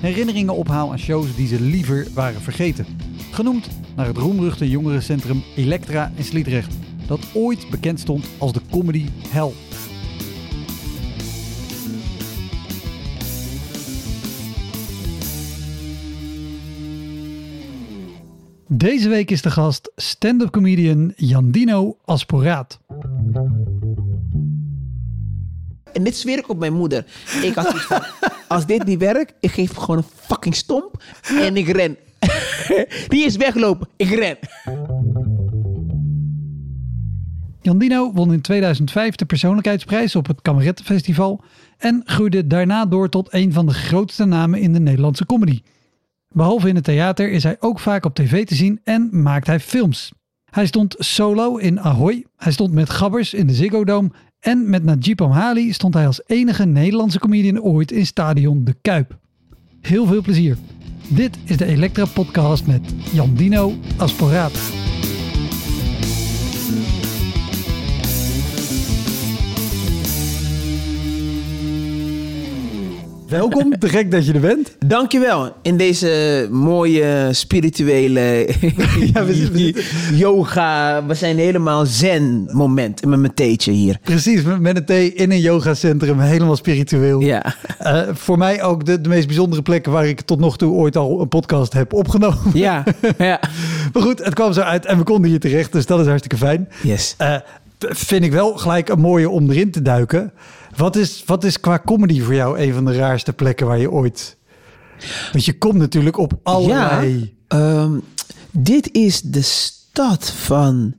herinneringen ophaal aan shows die ze liever waren vergeten. Genoemd naar het roemruchte jongerencentrum Elektra in Sliedrecht, dat ooit bekend stond als de comedy hell. Deze week is de gast stand-up comedian Jandino Asporaat. En dit zweer ik op mijn moeder. Ik had zoiets van, als dit niet werkt, ik geef gewoon een fucking stomp en ik ren. Die is weglopen, ik ren. Jandino won in 2005 de persoonlijkheidsprijs op het Kamerettenfestival en groeide daarna door tot een van de grootste namen in de Nederlandse comedy. Behalve in het theater is hij ook vaak op tv te zien en maakt hij films. Hij stond solo in Ahoy, hij stond met Gabbers in de Ziggo Dome en met Najib Amhali stond hij als enige Nederlandse comedian ooit in stadion De Kuip. Heel veel plezier. Dit is de Elektra podcast met Jandino Asporaat. Welkom, te gek dat je er bent. Dankjewel. In deze mooie spirituele Ja, we zitten- yoga. We zijn helemaal zen moment met mijn theetje hier. Precies, met een thee in een yogacentrum, helemaal spiritueel. Ja. Eh, voor mij ook de, de meest bijzondere plekken waar ik tot nog toe ooit al een podcast heb opgenomen. Ja. ja. Maar goed, het kwam zo uit en we konden hier terecht, dus dat is hartstikke fijn. Yes. Eh, vind ik wel gelijk een mooie om erin te duiken. Wat is, wat is qua comedy voor jou een van de raarste plekken waar je ooit... Want je komt natuurlijk op allerlei... Ehm, dit is de stad van.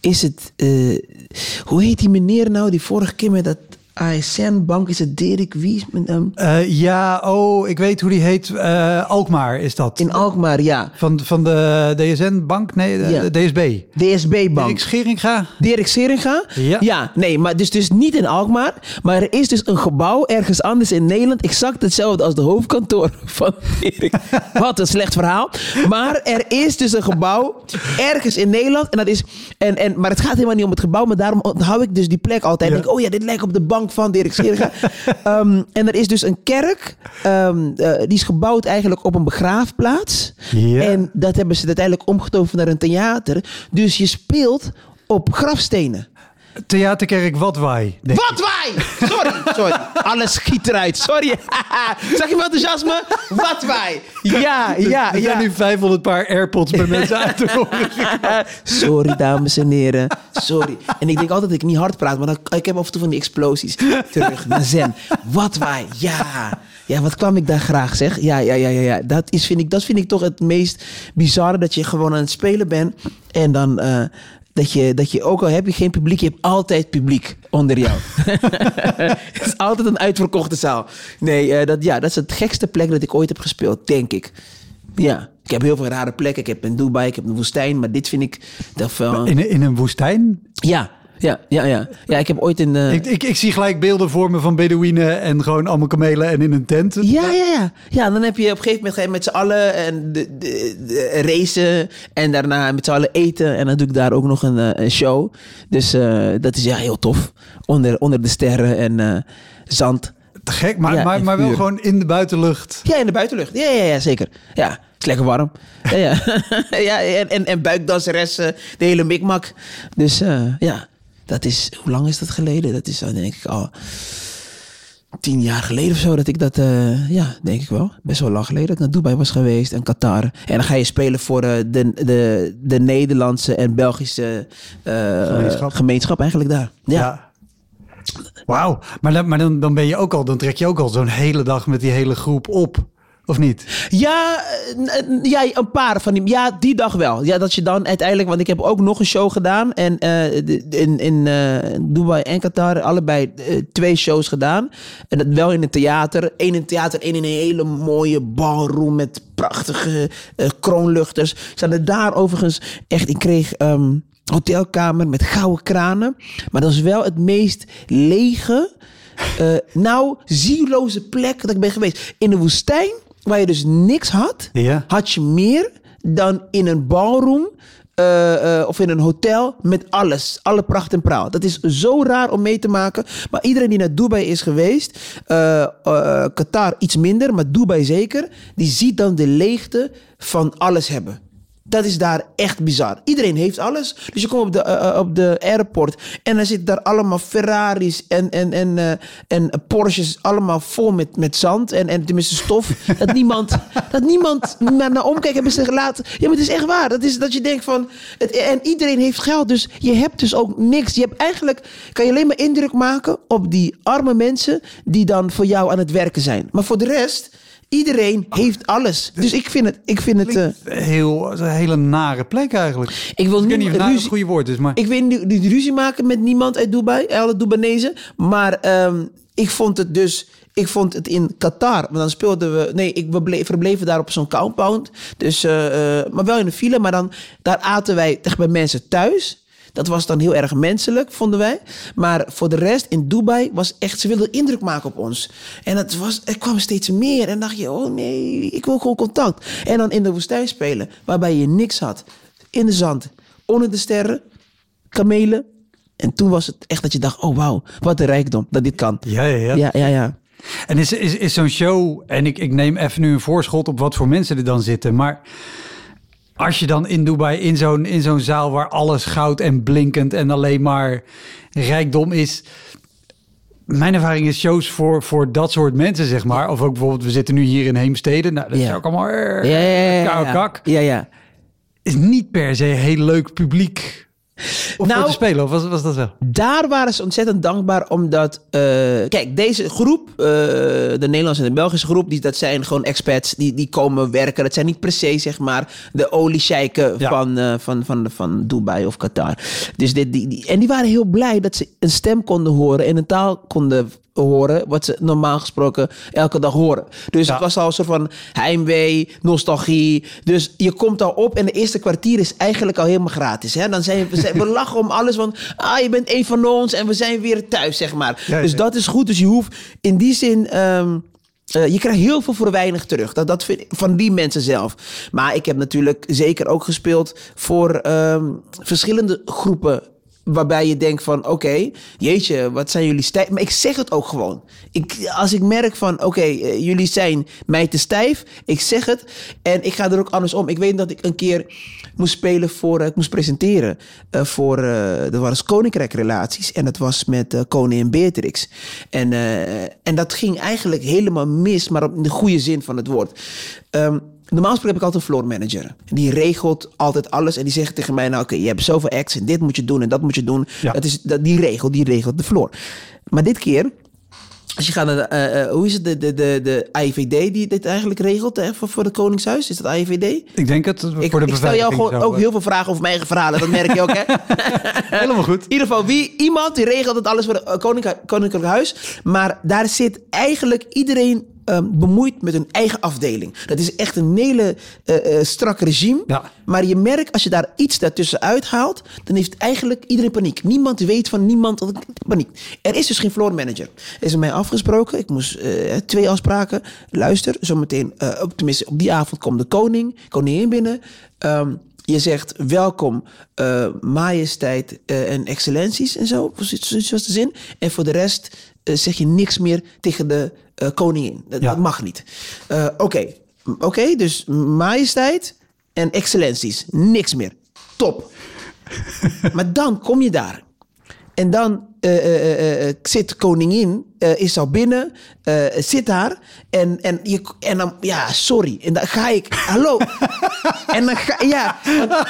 Is het. eh, hoe heet die meneer nou die vorige keer met dat ASN-bank? Is het Dirk Wies? Met, hem? Eh, ja, oh, ik weet hoe die heet. Eh, Alkmaar is dat. in Alkmaar, ja. Van, van de DSN-bank? Nee, de, Ja. de DSB. DSB-bank. Erik Scheringa? Dirk Seringa? Ja. nee, maar dus, dus niet in Alkmaar. Maar er is dus een gebouw ergens anders in Nederland. Exact hetzelfde als de hoofdkantoor van Dirk. Wat een slecht verhaal. Maar er is dus een gebouw ergens in Nederland. En dat is, en, en, maar het gaat helemaal niet om het gebouw. Maar daarom onthoud ik dus die plek altijd. Ja. Ik denk, oh ja, dit lijkt op de bank van Dirk Seringa. Ehm, en er is dus een kerk. ehm, eh, die is gebouwd eigenlijk op een begraafplaats. Ja. En dat hebben ze uiteindelijk omgetoverd naar een theater. Dus je speelt op grafstenen. Theaterkerk Watwaai. denk ik. Wat wij! Sorry, sorry. Alles schiet eruit. Sorry. Zag je mijn enthousiasme? Wat wij! Ja, ja, Er ja. nu 500 paar AirPods bij mensen uit te horen. Sorry, dames en heren. Sorry. En ik denk altijd dat ik niet hard praat, maar dan, ik heb af en toe van die explosies. Terug naar zen. Wat wij, ja. Ja, wat kwam ik daar graag, zeg. Ja, ja, ja, ja. ja. Dat, is, vind ik, dat vind ik toch het meest bizarre, dat je gewoon aan het spelen bent. En dan... eh, dat je, dat je, ook al heb je geen publiek, je hebt altijd publiek onder jou. het is altijd een uitverkochte zaal. Nee, eh, dat, ja, dat is het gekste plek dat ik ooit heb gespeeld, denk ik. Ja, ik heb heel veel rare plekken. Ik heb in Dubai, ik heb een woestijn, maar dit vind ik toch wel... In, een- in een woestijn? Ja, ja, ja, ja. Ja, ik heb ooit in... eh, Ik, ik, ik zie gelijk beelden voor me van Bedouinen en gewoon allemaal kamelen en in een tent. Ja, ja, ja. Ja, dan heb je op een gegeven moment met z'n allen en de, de, de racen en daarna met z'n allen eten. En dan doe ik daar ook nog een, eh, een show. Dus eh, dat is ja heel tof. Onder, onder de sterren en eh, zand. Te gek, maar, Ja, maar, maar wel gewoon in de buitenlucht. Ja, in de buitenlucht. Ja, ja, ja, zeker. Ja, het is lekker warm. Ja, ja. ja en, en, en buikdanseressen, de hele mikmak. Dus ja, dat is... Hoe lang is dat geleden? Dat is dan denk ik al tien jaar geleden of zo dat ik dat, eh, ja, denk ik wel. Best wel lang geleden dat ik naar Dubai was geweest en Qatar. En dan ga je spelen voor eh, de, de, de Nederlandse en Belgische eh, Gemeenschap. gemeenschap eigenlijk daar. Ja. Wauw, maar, dan- maar dan, dan ben je ook al, dan trek je ook al zo'n hele dag met die hele groep op. Of niet? Ja, eh, ja, een paar van die. Ja, die dag wel. Ja, dat je dan uiteindelijk. Want ik heb ook nog een show gedaan. En eh, in, in eh, Dubai en Qatar. Allebei twee shows gedaan. En dat wel in een theater. Eén in het theater, één in een hele mooie ballroom. Met prachtige kroonluchters. Ze hadden daar overigens echt. Ik kreeg. ehm, hotelkamer met gouden kranen. Maar dat is wel het meest lege. nou, zieloze plek dat ik ben geweest. In de woestijn, waar je dus niks had, Ja. had je meer dan in een ballroom eh, eh, of in een hotel met alles. Alle pracht en praal. Dat is zo raar om mee te maken. Maar iedereen die naar Dubai is geweest, eh, Qatar iets minder, maar Dubai zeker, die ziet dan de leegte van alles hebben. Dat is daar echt bizar. Iedereen heeft alles. Dus je komt op de, eh, eh, op de airport en dan zitten daar allemaal Ferraris en, en, en, eh, en Porsches allemaal vol met, met zand en, en tenminste stof. dat niemand, dat niemand naar, naar omkijkt hebben ze gelaten. Ja, maar het is echt waar. Dat is dat je denkt van... Het, en iedereen heeft geld, dus je hebt dus ook niks. Je hebt eigenlijk... Kan je alleen maar indruk maken op die arme mensen die dan voor jou aan het werken zijn. Maar voor de rest... Iedereen heeft alles. Dus ik vind het... Ik vind het eh, Heel, een hele nare plek eigenlijk. ik wil nu niet of het goede woord is, maar... ik weet niet, niet ruzie maken met niemand uit Dubai, alle Dubanezen. Maar ehm, ik vond het dus. Ik vond het in Qatar. Want dan speelden we. Nee, ik, verbleven daar op zo'n compound. Dus, eh, eh, maar wel in een file. Maar dan daar aten wij echt bij mensen thuis. Dat was dan heel erg menselijk, vonden wij. Maar voor de rest, in Dubai was echt... Ze wilden indruk maken op ons. En het was, er kwam steeds meer. En dacht je, oh nee, ik wil gewoon contact. En dan in de woestijn spelen, waarbij je niks had. In de zand, onder de sterren kamelen. En toen was het echt dat je dacht, oh wauw, wat een rijkdom dat dit kan. Ja, ja, ja. Ja, ja, ja. En is, is, is zo'n show, en ik, ik neem even nu een voorschot op wat voor mensen er dan zitten, maar als je dan in Dubai in zo'n in zo'n zaal waar alles goud en blinkend en alleen maar rijkdom is. Mijn ervaring is shows voor, voor dat soort mensen, zeg maar. Of ook bijvoorbeeld, we zitten nu hier in Heemstede. Nou, dat is ook allemaal Ja, ja, ja, ja, koude ja. kak. Ja, ja. Is niet per se heel leuk publiek om Nou- te spelen. Of was, was dat wel? Daar waren ze ontzettend dankbaar omdat... eh, kijk, deze groep, eh, de Nederlandse en de Belgische groep... Die, dat zijn gewoon expats die, die komen werken. Dat zijn niet per se, zeg maar, de oliesheiken Ja. van, eh, van, van, van Dubai of Qatar. Dus dit, die, die, en die waren heel blij dat ze een stem konden horen... en een taal konden horen wat ze normaal gesproken elke dag horen. Dus Ja. het was al een soort van heimwee, nostalgie. Dus je komt al op en de eerste kwartier is eigenlijk al helemaal gratis. Hè? Dan zijn we, we lachen om alles van, ah, je bent een van ons en we zijn weer thuis, zeg maar. Ja, dus dat is goed. Dus je hoeft in die zin... ehm, eh, je krijgt heel veel voor weinig terug. Dat, dat vind ik, van die mensen zelf. Maar ik heb natuurlijk zeker ook gespeeld voor ehm, verschillende groepen. Waarbij je denkt van, oké, jeetje, wat zijn jullie stijf. Maar ik zeg het ook gewoon. Ik, als ik merk van, oké, eh, jullie zijn mij te stijf. Ik zeg het en ik ga er ook anders om. Ik weet dat ik een keer moest spelen voor, eh, ik moest presenteren eh, voor, eh dat waren koninkrijkrelaties. En dat was met eh, koningin Beatrix. En, eh, en dat ging eigenlijk helemaal mis, maar op de goede zin van het woord. Ehm, Normaal gesproken heb ik altijd een floor manager. Die regelt altijd alles. En die zegt tegen mij: Nou, oké, je hebt zoveel acts. En dit moet je doen. En dat moet je doen. Ja. Dat is, dat, die regel, die regelt de floor. Maar dit keer. Als je gaat naar de, eh, eh, hoe is het, de, de, de, de AIVD die dit eigenlijk regelt hè, voor, voor het Koningshuis? Is dat AIVD? Ik denk het, Ik, voor de ik stel jou gewoon ook heel veel vragen over mijn eigen verhalen. Dat merk je ook, hè? Helemaal goed. In ieder geval, wie, iemand die regelt het alles voor het eh, koninkrijk, koninklijk huis. Maar daar zit eigenlijk iedereen ehm, bemoeid met hun eigen afdeling. Dat is echt een hele eh, strak regime. Ja. Maar je merkt, als je daar iets daartussen uithaalt, dan heeft eigenlijk iedereen paniek. Niemand weet van niemand. Paniek. Er is dus geen floor manager. Er is met mij afgesproken. Ik moest eh, twee afspraken. Luister, zometeen, op, tenminste op die avond komt de koning, koningin binnen. Ehm, je zegt welkom, eh, majesteit en excellenties en zo. Zoiets zoiets was de zin. En voor de rest zeg je niks meer tegen de eh, koningin. Dat, Ja. dat mag niet. Eh, Oké, Oké, dus majesteit en excellenties. Niks meer. Top. maar dan kom je daar. En dan eh, eh, eh, eh, zit koningin, eh, is al binnen, eh, zit daar. En, en, je, en dan, ja, sorry. En dan ga ik, hallo. en dan ga, ja,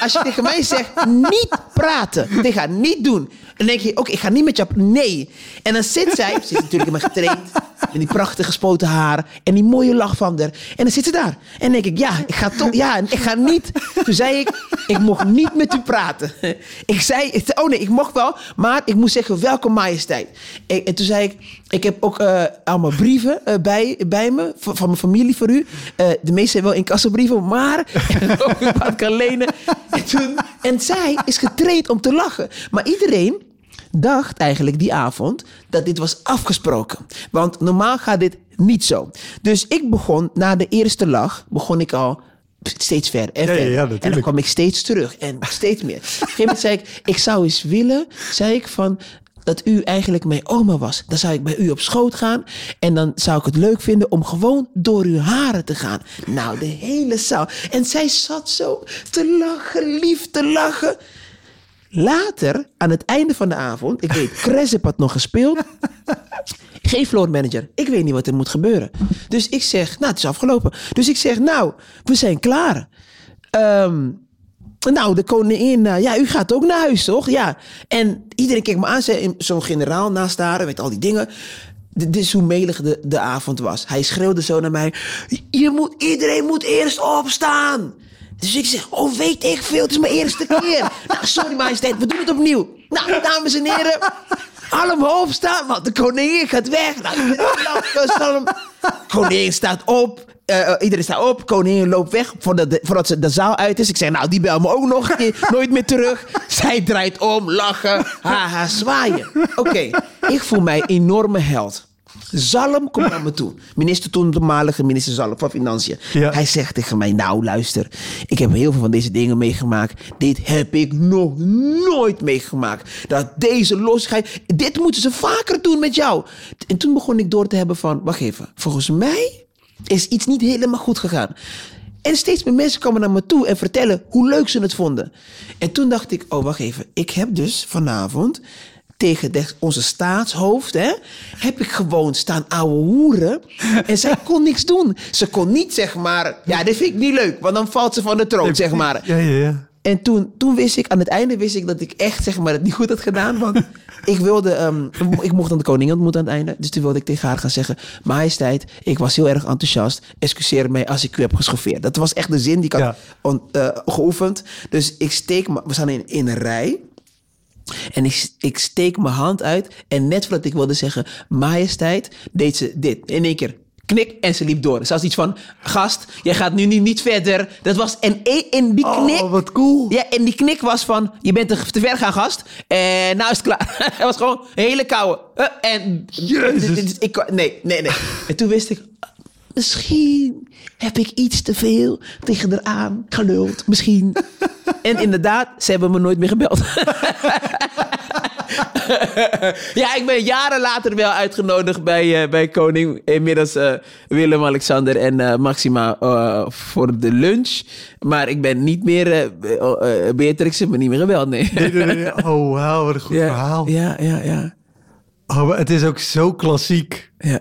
als je tegen mij zegt, niet praten. Tegen haar, niet doen. Dan denk je, oké, ik ga niet met jou, nee. En dan zit zij, ze is natuurlijk maar getraind. Met die prachtige gespoten haar en die mooie lach van haar. En dan zit ze daar. En denk ik, ja, ik ga toch, ja, ik ga niet. Toen zei ik, ik mocht niet met u praten. Ik zei, oh nee, ik mocht wel, maar ik moest zeggen, welkom majesteit. En, en toen zei ik, ik heb ook eh, allemaal brieven eh, bij, bij me, van, van mijn familie voor u. Eh, de meeste zijn wel incassobrieven, maar ook wat ik kan lenen. En, toen, en zij is getraind om te lachen. Maar iedereen dacht eigenlijk die avond dat dit was afgesproken. Want normaal gaat dit niet zo. Dus ik begon, na de eerste lach, begon ik al steeds verder en Ja, en dan kwam ik steeds terug en steeds meer. Op een gegeven moment zei ik, ik zou eens willen, zei ik van dat u eigenlijk mijn oma was. Dan zou ik bij u op schoot gaan en dan zou ik het leuk vinden om gewoon door uw haren te gaan. Nou, de hele zaal. En zij zat zo te lachen, lief te lachen. Later, aan het einde van de avond, ik weet, Cresip had nog gespeeld. Geen floor manager. Ik weet niet wat er moet gebeuren. Dus ik zeg, nou, het is afgelopen. Dus ik zeg, nou, we zijn klaar. Ehm, nou, de koningin, eh, ja, u gaat ook naar huis, toch? Ja. En iedereen keek me aan, zo'n generaal naast haar, met al die dingen. Dit is hoe melig de, de avond was. Hij schreeuwde zo naar mij: je moet, Iedereen moet eerst opstaan. Dus ik zeg: Oh, weet ik veel, het is mijn eerste keer. nou, sorry, majesteit, we doen het opnieuw. Nou, dames en heren, allemaal opstaan, want de koningin gaat weg. Nou. Koningin staat op. eh, eh, iedereen staat op, koningin loopt weg voordat, de, voordat ze de zaal uit is. Ik zeg, nou, die bel me ook nog een keer, nooit meer terug. Zij draait om, lachen, haha, zwaaien. Oké, ik voel mij enorme held. Zalm komt naar me toe. Minister toen, toenmalige minister Zalm van Financiën. Ja. Hij zegt tegen mij, nou luister, ik heb heel veel van deze dingen meegemaakt. Dit heb ik nog nooit meegemaakt. Dat deze losheid, dit moeten ze vaker doen met jou. En toen begon ik door te hebben van, wacht even, volgens mij is iets niet helemaal goed gegaan. En steeds meer mensen komen naar me toe en vertellen hoe leuk ze het vonden. En toen dacht ik, oh wacht even, ik heb dus vanavond tegen de, onze staatshoofd, hè, heb ik gewoon staan ouwe hoeren. En zij kon niks doen. Ze kon niet, zeg maar, ja, dit vind ik niet leuk, want dan valt ze van de troon, zeg maar. Ja, ja, ja. En toen, toen wist ik, aan het einde wist ik dat ik echt zeg maar, het niet goed had gedaan. Want ik wilde, ehm, ik mocht dan de koningin ontmoeten aan het einde. Dus toen wilde ik tegen haar gaan zeggen: Majesteit, ik was heel erg enthousiast. Excuseer mij als ik u heb geschoffeerd. Dat was echt de zin die ik had Ja. on- eh, geoefend. Dus ik steek, me- we staan in, in een rij. En ik, ik steek mijn hand uit. En net voordat ik wilde zeggen, majesteit, deed ze dit. In één keer, knik, en ze liep door. Ze had iets van, gast, jij gaat nu niet, niet verder. Dat was, en e- in die knik... Oh, wat cool. Ja, en die knik was van, je bent te, te ver gaan, gast. En nou is het klaar. Het was gewoon een hele koude. Eh, en... Jezus. dit- ik, nee, nee, nee. En toen wist ik, misschien heb ik iets te veel tegen haar aan geluld. Misschien. En inderdaad, ze hebben me nooit meer gebeld. ja, ik ben jaren later wel uitgenodigd bij, eh, bij koning. Inmiddels eh, Willem-Alexander en eh, Maxima voor de lunch. Maar ik ben niet meer... Beatrix heeft me niet meer gebeld, nee. Nee, nee, nee. Oh, wauw, wat een goed ja, verhaal. Ja, ja, ja. Oh, het is ook zo klassiek. ja.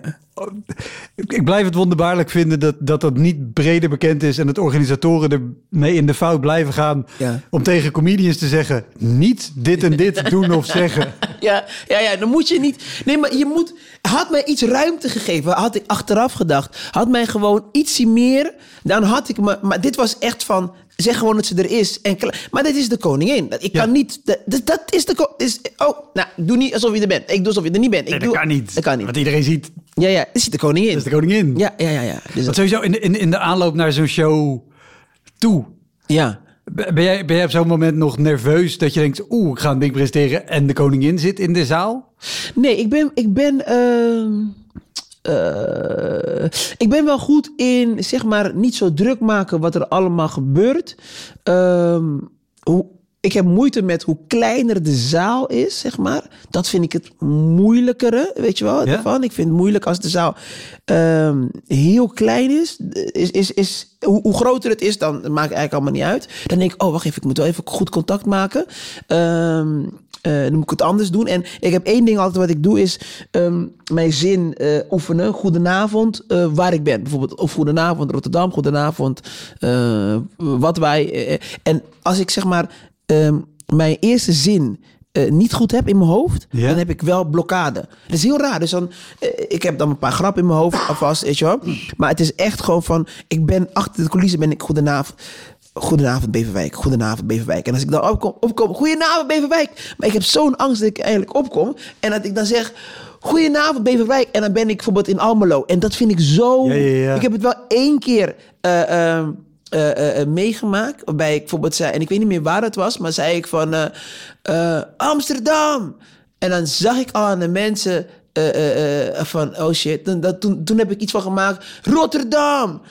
Ik ik blijf het wonderbaarlijk vinden dat, dat dat niet breder bekend is en dat organisatoren ermee in de fout blijven gaan Ja. om tegen comedians te zeggen: niet dit en dit doen of zeggen. Ja, ja, ja, dan moet je niet. Nee, maar je moet. Had mij iets ruimte gegeven, had ik achteraf gedacht. Had mij gewoon ietsje meer. Dan had ik me. Maar dit was echt van. Zeg gewoon dat ze er is. En maar dit is de koningin. Dat- Ik Ja. kan niet. Dat, dat- dat is de. Is, oh, nou, doe niet alsof je er bent. Ik doe alsof je er niet bent. Ik Nee, doe, dat kan niet. Dat kan niet. Want iedereen ziet, Ja, ja, is de koningin. dat is de koningin. Ja, ja, ja. ja. Dus Want dat- sowieso in de, in, in de aanloop naar zo'n show toe. ja. Ben jij, ben jij op zo'n moment nog nerveus dat je denkt: oeh, ik ga een ding presenteren en de koningin zit in de zaal? Nee, ik ben. Ik ben ehm, eh, ik ben wel goed in, zeg maar, niet zo druk maken wat er allemaal gebeurt. Ehm, hoe, ik heb moeite met hoe kleiner de zaal is, zeg maar. Dat vind ik het moeilijkere, weet je wel, Ja? ervan. Ik vind het moeilijk als de zaal ehm, heel klein is. is, is, is hoe, hoe groter het is, dan maakt het eigenlijk allemaal niet uit. Dan denk ik, oh, wacht even, ik moet wel even goed contact maken. Ehm, eh, dan moet ik het anders doen. En ik heb één ding altijd wat ik doe, is ehm, mijn zin eh, oefenen. Goedenavond, eh, waar ik ben. Bijvoorbeeld, of goedenavond Rotterdam, goedenavond wat wij. en als ik zeg maar ehm, mijn eerste zin niet goed heb in mijn hoofd, dan heb ik wel blokkade. Dat is heel raar. Dus dan, ik heb dan een paar grappen in mijn hoofd alvast, weet je wel. Maar het is echt gewoon van, ik ben achter de coulissen, ben ik goedenavond. Goedenavond Beverwijk, goedenavond Beverwijk. En als ik dan opkom, opkom goedenavond Beverwijk. Maar ik heb zo'n angst dat ik eigenlijk opkom. En dat ik dan zeg, goedenavond Beverwijk. En dan ben ik bijvoorbeeld in Almelo. En dat vind ik zo... Ja, ja, ja. Ik heb het wel één keer eh, ehm, eh, eh, meegemaakt. Waarbij ik bijvoorbeeld zei, en ik weet niet meer waar het was, maar zei ik van Amsterdam. En dan zag ik al aan de mensen van, oh shit. Toen, toen heb ik iets van gemaakt. Rotterdam,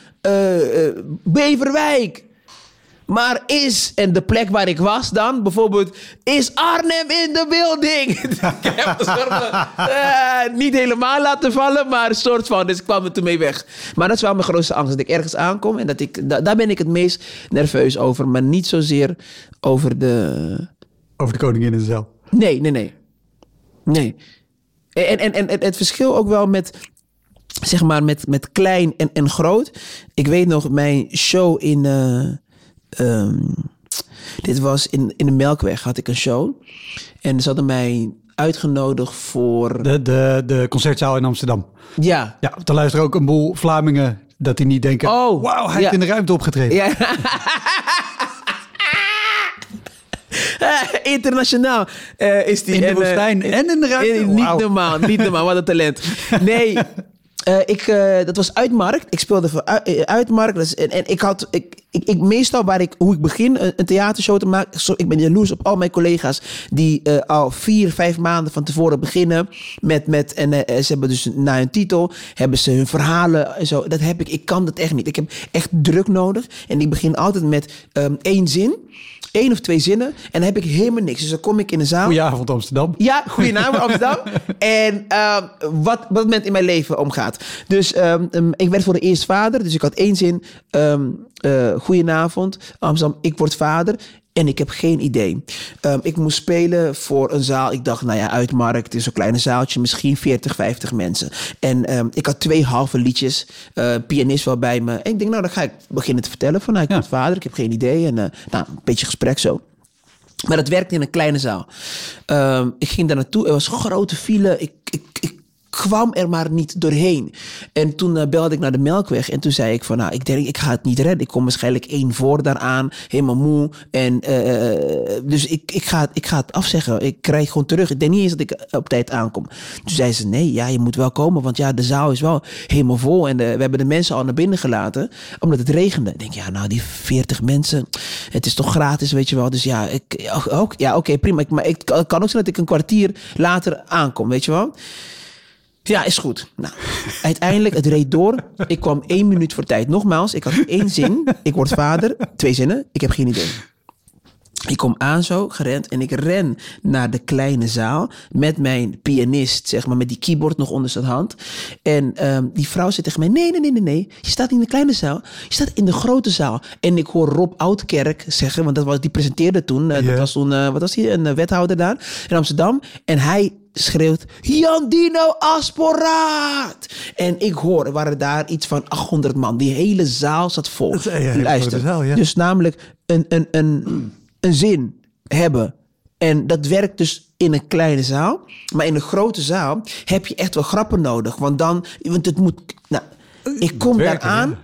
Beverwijk. Maar is, en de plek waar ik was dan, bijvoorbeeld, is Arnhem in de building? ik heb een soort van, eh, niet helemaal laten vallen, maar een soort van, dus ik kwam er toen mee weg. Maar dat is wel mijn grootste angst, dat ik ergens aankom en dat ik, da- daar ben ik het meest nerveus over, maar niet zozeer over de... Over de koningin in de zaal. Nee, nee, nee. Nee. En, en, en, en het verschil ook wel met, zeg maar, met, met klein en, en groot. Ik weet nog, mijn show in, eh, ehm, dit was in, in de Melkweg had ik een show. En ze hadden mij uitgenodigd voor, De, de, de concertzaal in Amsterdam. ja, Ja, er luisteren ook een boel Vlamingen dat die niet denken... Oh, wauw, hij ja. heeft in de ruimte opgetreden. Ja. Internationaal eh, is die. In de En, eh, woestijn en in de ruimte? niet normaal, niet normaal. Wat een talent. Nee, eh, ik, dat was Uitmarkt. Ik speelde voor Ui- Uitmarkt. Is- en, en ik had, ik, ik, ik, meestal waar ik, hoe ik begin een, een theatershow te maken. Zo, ik ben jaloers op al mijn collega's die eh, al vier, vijf maanden van tevoren beginnen. Met, met, en eh, ze hebben dus na hun titel, hebben ze hun verhalen en zo. Dat heb ik, ik kan dat echt niet. Ik heb echt druk nodig. En ik begin altijd met ehm, één zin. één of twee zinnen. En dan heb ik helemaal niks. Dus dan kom ik in de zaal. Goedenavond Amsterdam. Ja, goedenavond Amsterdam. en ehm, wat dat moment in mijn leven omgaat. Dus ehm, ik werd voor de eerst vader. Dus ik had één zin. eh, goedenavond Amsterdam, ik word vader. En ik heb geen idee. Ehm, ik moest spelen voor een zaal. Ik dacht, nou ja, uitmarkt. Is zo'n kleine zaaltje. Misschien 40, 50 mensen. En ehm, ik had twee halve liedjes. eh, pianist wel bij me. En ik denk, nou, dan ga ik beginnen te vertellen. Van, nou, ik Ja. word vader. Ik heb geen idee. En eh, nou, een beetje gesprek zo. Maar dat werkte in een kleine zaal. Ehm, ik ging daar naartoe. Er was een grote file. Ik, ik, ik kwam er maar niet doorheen. En toen eh, belde ik naar de Melkweg. En toen zei ik van, nou, ik denk, ik ga het niet redden. Ik kom waarschijnlijk één voor daaraan. Helemaal moe. En, eh, dus ik, ik, ga, ik ga het afzeggen. Ik krijg gewoon terug. Ik denk niet eens dat ik op tijd aankom. Toen zei ze, nee, ja, je moet wel komen. Want ja, de zaal is wel helemaal vol. En eh, we hebben de mensen al naar binnen gelaten. Omdat het regende. Ik denk, ja, nou, die 40 mensen. Het is toch gratis, weet je wel. Dus ja, ik, ook, ja oké, prima. Ik, maar ik kan ook zijn dat ik een kwartier later aankom, weet je wel. Ja, is goed. Nou, uiteindelijk, het reed door. Ik kwam één minuut voor tijd. Nogmaals, ik had één zin. Ik word vader. Twee zinnen. Ik heb geen idee. Ik kom aan zo, gerend. En ik ren naar de kleine zaal. Met mijn pianist, zeg maar. Met die keyboard nog onder zijn hand. En ehm, die vrouw zegt tegen mij: Nee, nee, nee, nee, nee. Je staat niet in de kleine zaal. Je staat in de grote zaal. En ik hoor Rob Oudkerk zeggen. Want dat was, die presenteerde toen. eh. Dat was toen, eh, wat was hij? Een eh, wethouder daar in Amsterdam. En hij schreeuwt: Jandino Asporaat! En ik hoor, er waren daar iets van 800 man. Die hele zaal zat vol. Luister. grote zaal, ja. Dus namelijk een, een, een, een zin hebben. En dat werkt dus in een kleine zaal. Maar in een grote zaal heb je echt wel grappen nodig. Want dan, want het moet. Nou, ik kom daar aan.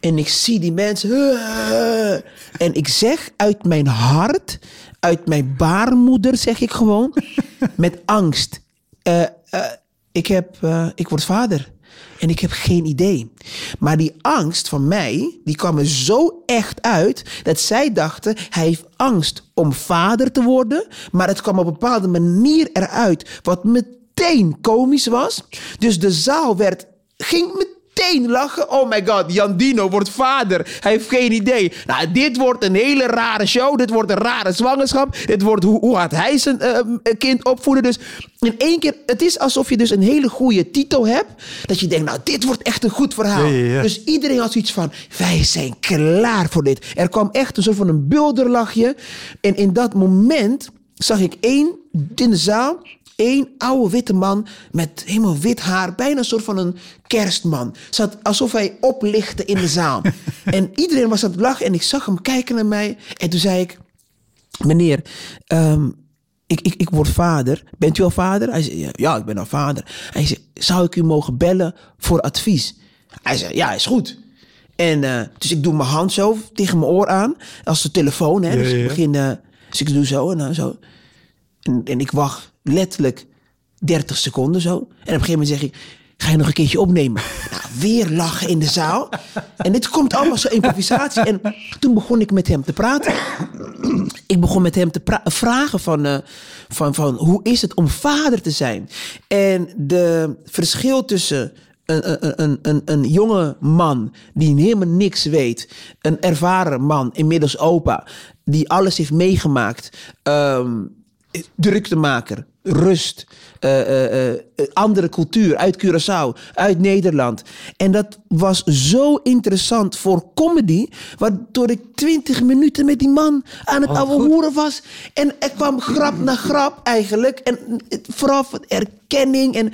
En ik zie die mensen. En ik zeg uit mijn hart, uit mijn baarmoeder, zeg ik gewoon, met angst. eh, eh, ik, heb, eh, ik word vader. En ik heb geen idee. Maar die angst van mij, die kwam er zo echt uit... dat zij dachten, hij heeft angst om vader te worden... maar het kwam op een bepaalde manier eruit... wat meteen komisch was. Dus de zaal werd, ging meteen meteen lachen. Oh my god, Jan Dino wordt vader. Hij heeft geen idee. Nou, dit wordt een hele rare show. Dit wordt een rare zwangerschap. Dit wordt hoe, hoe gaat hij zijn eh, kind opvoeden. Dus in één keer, het is alsof je dus een hele goede titel hebt. Dat je denkt, nou, dit wordt echt een goed verhaal. Ja, ja, ja. Dus iedereen had zoiets van, wij zijn klaar voor dit. Er kwam echt een soort van een bulderlachje. En in dat moment zag ik één in de zaal, één oude witte man met helemaal wit haar. Bijna een soort van een kerstman. Zat alsof hij oplichtte in de zaal. en iedereen was aan het lachen en ik zag hem kijken naar mij. En toen zei ik, meneer, ehm, ik, ik, ik word vader. Bent u al vader? Hij zei, ja, ik ben al vader. Hij zei, zou ik u mogen bellen voor advies? Hij zei, ja, is goed. En eh, dus ik doe mijn hand zo tegen mijn oor aan. Als de telefoon, hè. Ja, dus ik begin... eh, dus ik doe zo en dan zo. En, en ik wacht letterlijk 30 seconden zo. En op een gegeven moment zeg ik... Ga je nog een keertje opnemen? Nou, weer lachen in de zaal. En dit komt allemaal zo improvisatie. En toen begon ik met hem te praten. Ik begon met hem te vragen van, eh, van, van hoe is het om vader te zijn? En de verschil tussen een, een, een, een, een jonge man die helemaal niks weet, een ervaren man, inmiddels opa, die alles heeft meegemaakt, ehm druktemaker, rust, eh, eh, eh, andere cultuur uit Curaçao, uit Nederland. En dat was zo interessant voor comedy, waardoor ik twintig minuten met die man aan het Oh, ouwe hoeren was. En er kwam grap na grap eigenlijk. En het- vooral van erkenning en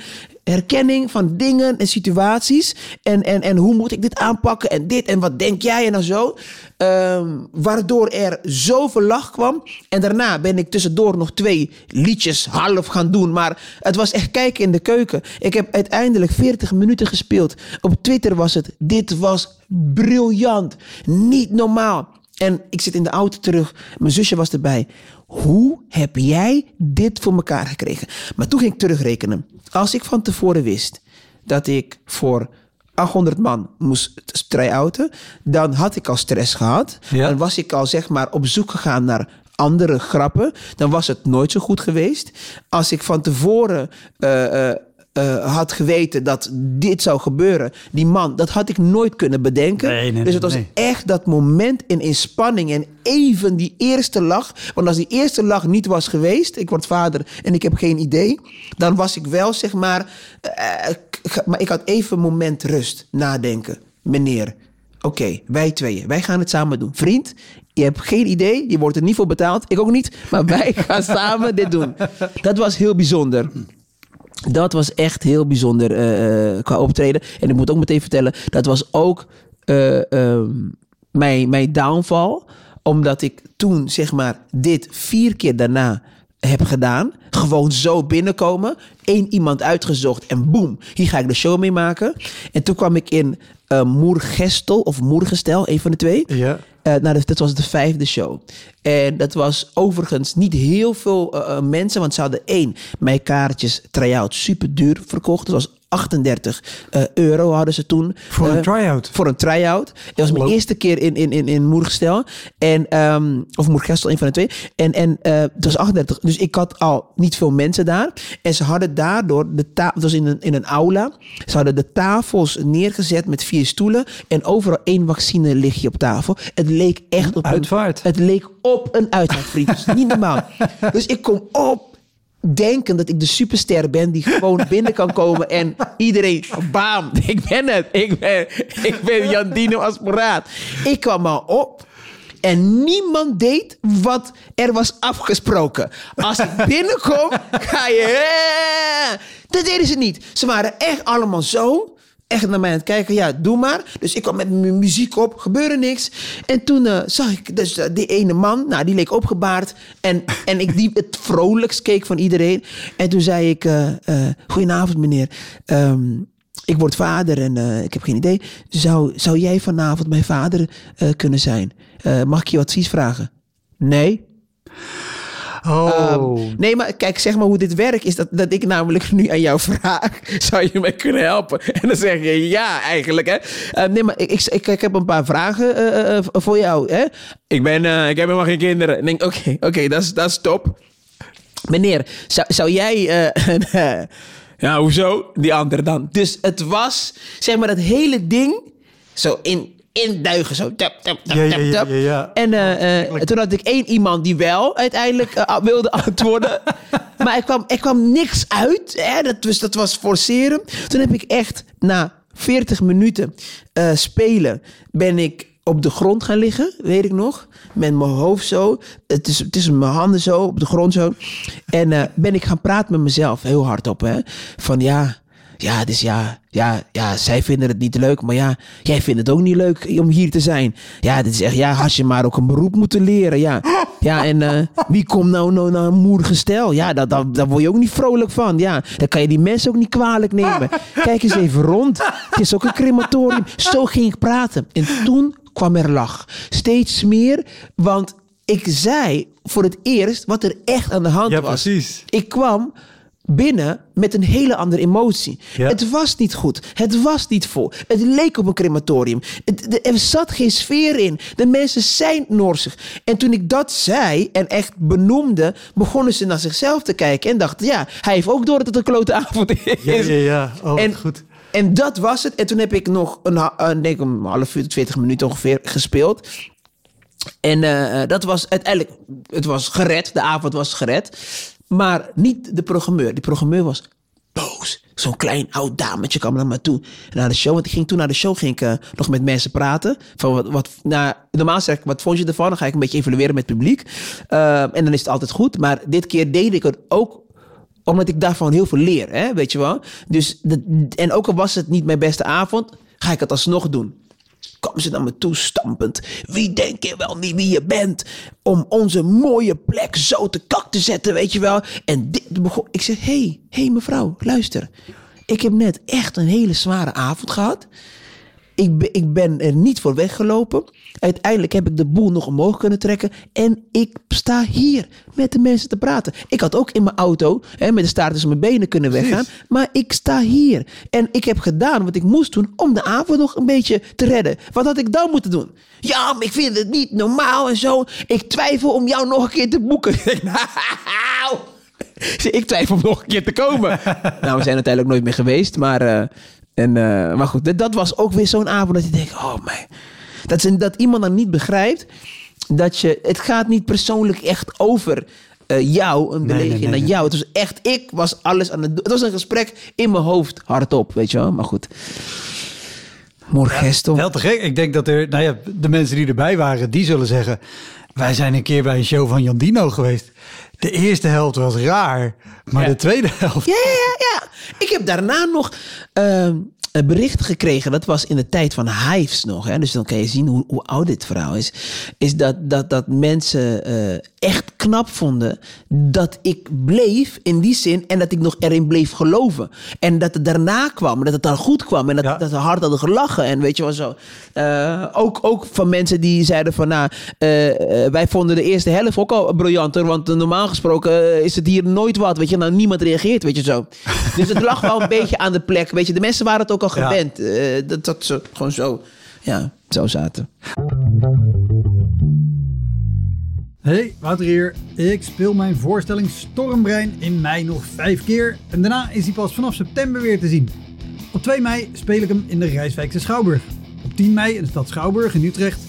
herkenning van dingen en situaties. En, en, en hoe moet ik dit aanpakken en dit en wat denk jij en dan zo. Ehm, waardoor er zoveel lach kwam. En daarna ben ik tussendoor nog twee liedjes half gaan doen. Maar het was echt kijken in de keuken. Ik heb uiteindelijk 40 minuten gespeeld. Op Twitter was het, dit was briljant. Niet normaal. En ik zit in de auto terug. Mijn zusje was erbij. Hoe heb jij dit voor elkaar gekregen? Maar toen ging ik terugrekenen. Als ik van tevoren wist dat ik voor 800 man moest try-outen, dan had ik al stress gehad. Ja. Dan was ik al zeg maar op zoek gegaan naar andere grappen. Dan was het nooit zo goed geweest. Als ik van tevoren eh, eh, eh, had geweten dat dit zou gebeuren, die man, dat had ik nooit kunnen bedenken. Nee, nee, dus het was nee. echt dat moment in inspanning en even die eerste lach. Want als die eerste lach niet was geweest, ik word vader en ik heb geen idee, dan was ik wel zeg maar, eh, maar ik had even een moment rust, nadenken. Meneer, oké, wij tweeën, wij gaan het samen doen. Vriend, je hebt geen idee, je wordt er niet voor betaald, ik ook niet, maar wij gaan samen dit doen. Dat was heel bijzonder. Dat was echt heel bijzonder eh, eh, qua optreden. En ik moet ook meteen vertellen, dat was ook eh, ehm, mijn, mijn downfall. Omdat ik toen, zeg maar, dit vier keer daarna heb gedaan. Gewoon zo binnenkomen. Eén iemand uitgezocht en boem, hier ga ik de show mee maken. En toen kwam ik in Moergestel of Moergestel, een van de twee. Ja. Eh, nou, dat, was de vijfde show. En dat was overigens niet heel veel eh, eh, mensen, want ze hadden één, mijn kaartjes try-out super duur verkocht. Dat was 38 eh, euro hadden ze toen. Voor een eh, try-out? Voor een try-out. Het was mijn eerste keer in, in, in, in Moergestel. En, ehm, of Moergestel, een van de twee. En, en eh, het was 38. Dus ik had al niet veel mensen daar. En ze hadden daardoor de tafel. Het was in een, in een aula. Ze hadden de tafels neergezet met vier stoelen. En overal één vaccine lichtje op tafel. Het leek echt op Uitvaart. Een, het leek op een uitvaart, vriend. Dat niet normaal. Dus ik kom op denken dat ik de superster ben die gewoon binnen kan komen en iedereen, bam, ik ben het. Ik ben, ik ben Jan Dino Asporaat. Ik kwam al op en niemand deed wat er was afgesproken. Als ik binnenkom, ga je... eh, Dat deden ze niet. Ze waren echt allemaal zo echt naar mij aan het kijken. Ja, doe maar. Dus ik kwam met mijn muziek op, gebeurde niks. En toen eh, zag ik dus eh, die ene man, nou, die leek opgebaard. En, en ik die het vrolijkst keek van iedereen. En toen zei ik, eh goedenavond meneer. Ehm, ik word vader en ik heb geen idee. Zou, zou jij vanavond mijn vader kunnen zijn? Mag ik je advies vragen? Nee. Oh. Ehm, nee, maar kijk, zeg maar hoe dit werkt is dat, dat ik namelijk nu aan jou vraag: zou je mij kunnen helpen? En dan zeg je ja, eigenlijk. Hè? Ehm, nee, maar ik, ik, ik, heb een paar vragen eh, eh, voor jou. Hè? Ik, ben, eh, ik heb helemaal geen kinderen. Denk, oké, oké, dat is dat is top. Meneer, zou, zou jij. eh, eh, Ja, hoezo? Die andere dan. Dus het was, zeg maar, dat hele ding zo in, induigen. Zo. Tap, tap, tap, Ja, tap, ja, tap. ja, ja. En eh, eh, toen had ik één iemand die wel uiteindelijk eh, wilde antwoorden. maar er kwam, er kwam niks uit. Hè? Dat, was, dat was forceren. Toen heb ik echt na 40 minuten spelen... ben ik op de grond gaan liggen, weet ik nog. Met mijn hoofd zo. Het is, het is mijn handen zo, op de grond zo. En ben ik gaan praten met mezelf, heel hardop. Hè? Van ja, ja, dus ja, ja, ja, zij vinden het niet leuk, maar ja, jij vindt het ook niet leuk om hier te zijn. Ja, dit is echt, ja, had je maar ook een beroep moeten leren, ja. Ja, en eh, wie komt nou, nou naar een moedige stel? Ja, dat, dat, daar word je ook niet vrolijk van, ja. Dan kan je die mensen ook niet kwalijk nemen. Kijk eens even rond, het is ook een crematorium. Zo ging ik praten. En toen kwam er lach. Steeds meer, want ik zei voor het eerst wat er echt aan de hand Ja, was. precies. Ik kwam binnen met een hele andere emotie. Ja. Het was niet goed. Het was niet vol. Het leek op een crematorium. Het, de- er zat geen sfeer in. De mensen zijn norsig. En toen ik dat zei en echt benoemde, begonnen ze naar zichzelf te kijken en dachten, ja, hij heeft ook door dat het een klote avond is. Ja, ja, ja. Oh, En, goed. en dat was het. En toen heb ik nog een, ha- een, denk een half uur, 20 minuten ongeveer gespeeld. En eh, dat was uiteindelijk, het was gered. De avond was gered. Maar niet de programmeur. Die programmeur was boos. Zo'n klein oud dametje kwam naar me toe. Naar de show. Want ik ging toen naar de show ging ik, eh, nog met mensen praten. Van wat, wat, nou, normaal zeg ik, wat vond je ervan? Dan ga ik een beetje evalueren met het publiek. Eh, en dan is het altijd goed. Maar dit keer deed ik het ook omdat ik daarvan heel veel leer, hè, weet je wel. Dus de, en ook al was het niet mijn beste avond, ga ik het alsnog doen. Kwam ze naar me toe stampend. Wie denk je wel niet wie je bent? Om onze mooie plek zo te kak te zetten, weet je wel. En dit begon. Ik zeg: Hé, hey, hey mevrouw, luister. Ik heb net echt een hele zware avond gehad. Ik, ben- ik ben er niet voor weggelopen. Uiteindelijk heb ik de boel nog omhoog kunnen trekken. En ik sta hier met de mensen te praten. Ik had ook in mijn auto hè, met de staart tussen mijn benen kunnen weggaan. Maar ik sta hier. En ik heb gedaan wat ik moest doen om de avond nog een beetje te redden. Wat had ik dan moeten doen? Ja, maar ik vind het niet normaal en zo. Ik twijfel om jou nog een keer te boeken. Nou, ik twijfel om nog een keer te komen. nou, we zijn uiteindelijk nooit meer geweest. Maar, eh, en, eh, maar goed, dat, dat was ook weer zo'n avond dat je denkt, oh man. Dat, dat iemand dan niet begrijpt dat je, het gaat niet persoonlijk echt over eh, jou, een Nee, nee, belediging nee, naar jou. Het was echt, ik was alles aan het doen. Het was een gesprek in mijn hoofd, hardop, weet je wel. Maar goed. Morgesto. Wel te gek. Ik denk dat er, nou ja, de mensen die erbij waren, die zullen zeggen... Wij zijn een keer bij een show van Jan Dino geweest. De eerste helft was raar, maar Ja. de tweede helft... Ja, ja, ja, ja. Ik heb daarna nog ehm, een bericht gekregen. Dat was in de tijd van Hives nog. Hè? Dus dan kan je zien hoe, hoe oud dit verhaal is. Is dat, dat, dat mensen eh, echt knap vonden dat ik bleef in die zin. En dat ik nog erin bleef geloven. En dat het daarna kwam. Dat het dan goed kwam. En dat, Ja. dat ze hard hadden gelachen. En weet je wel zo. Eh, ook, ook van mensen die zeiden van... Nou, eh, wij vonden de eerste helft ook al briljanter. Want normaal gesproken is het hier nooit wat. Weet je, nou niemand reageert, weet je zo. Dus het lag wel een beetje aan de plek. Weet je, de mensen waren het ook al Ja. gewend. eh, dat, dat ze gewoon zo, ja, zo zaten. Hey, Wouter hier. Ik speel mijn voorstelling Stormbrein in mei nog vijf keer. En daarna is hij pas vanaf september weer te zien. Op 2 mei speel ik hem in de Rijswijkse Schouwburg. Op 10 mei in de stad Schouwburg in Utrecht.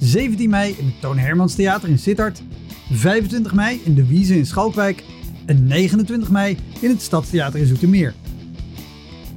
17 mei in het Toon Hermans Theater in Sittard. 25 mei in de Wiese in Schalkwijk. En 29 mei in het Stadstheater in Zoetermeer.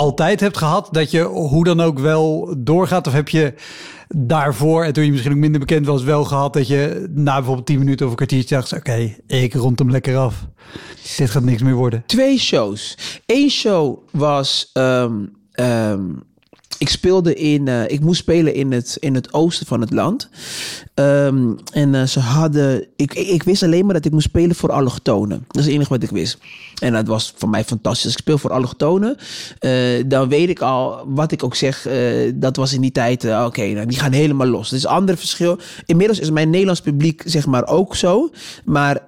altijd hebt gehad? Dat je hoe dan ook wel doorgaat? Of heb je daarvoor, en toen je misschien ook minder bekend was, wel gehad dat je na bijvoorbeeld 10 minuten of een kwartiertje dacht: oké, ik rond hem lekker af. Dit gaat niks meer worden. Twee shows. Eén show was ehm, ik speelde in, eh, ik moest spelen in het, in het oosten van het land. Ehm, en eh, ze hadden, ik, ik, wist alleen maar dat ik moest spelen voor allochtonen. Dat is het enige wat ik wist. En dat was voor mij fantastisch. Ik speel voor allochtonen, eh dan weet ik al, wat ik ook zeg, dat was in die tijd, oké, nou, die gaan helemaal los. Dat is een ander verschil. Inmiddels is mijn Nederlands publiek, zeg maar, ook zo. Maar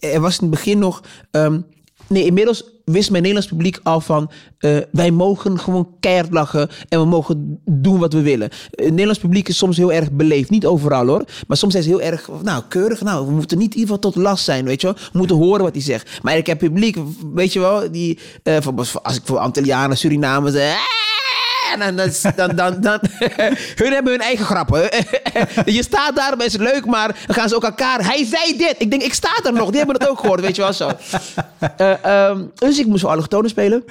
er was in het begin nog, ehm, nee, inmiddels wist mijn Nederlands publiek al van... eh, wij mogen gewoon keihard lachen en we mogen doen wat we willen. Het Nederlands publiek is soms heel erg beleefd. Niet overal hoor. Maar soms zijn ze heel erg, nou, keurig. Nou, we moeten niet in ieder geval tot last zijn, weet je wel. We moeten horen wat hij zegt. Maar ik heb publiek, weet je wel, die... eh, als ik voor Antillianen, Surinamers... eh, en dan, dan, dan, dan, hun hebben hun eigen grappen. je staat daar, maar is leuk, maar dan gaan ze ook elkaar. Hij zei dit. Ik denk, ik sta er nog. Die hebben het ook gehoord, weet je wel zo. Eh, ehm, dus ik moest voor allochtonen spelen.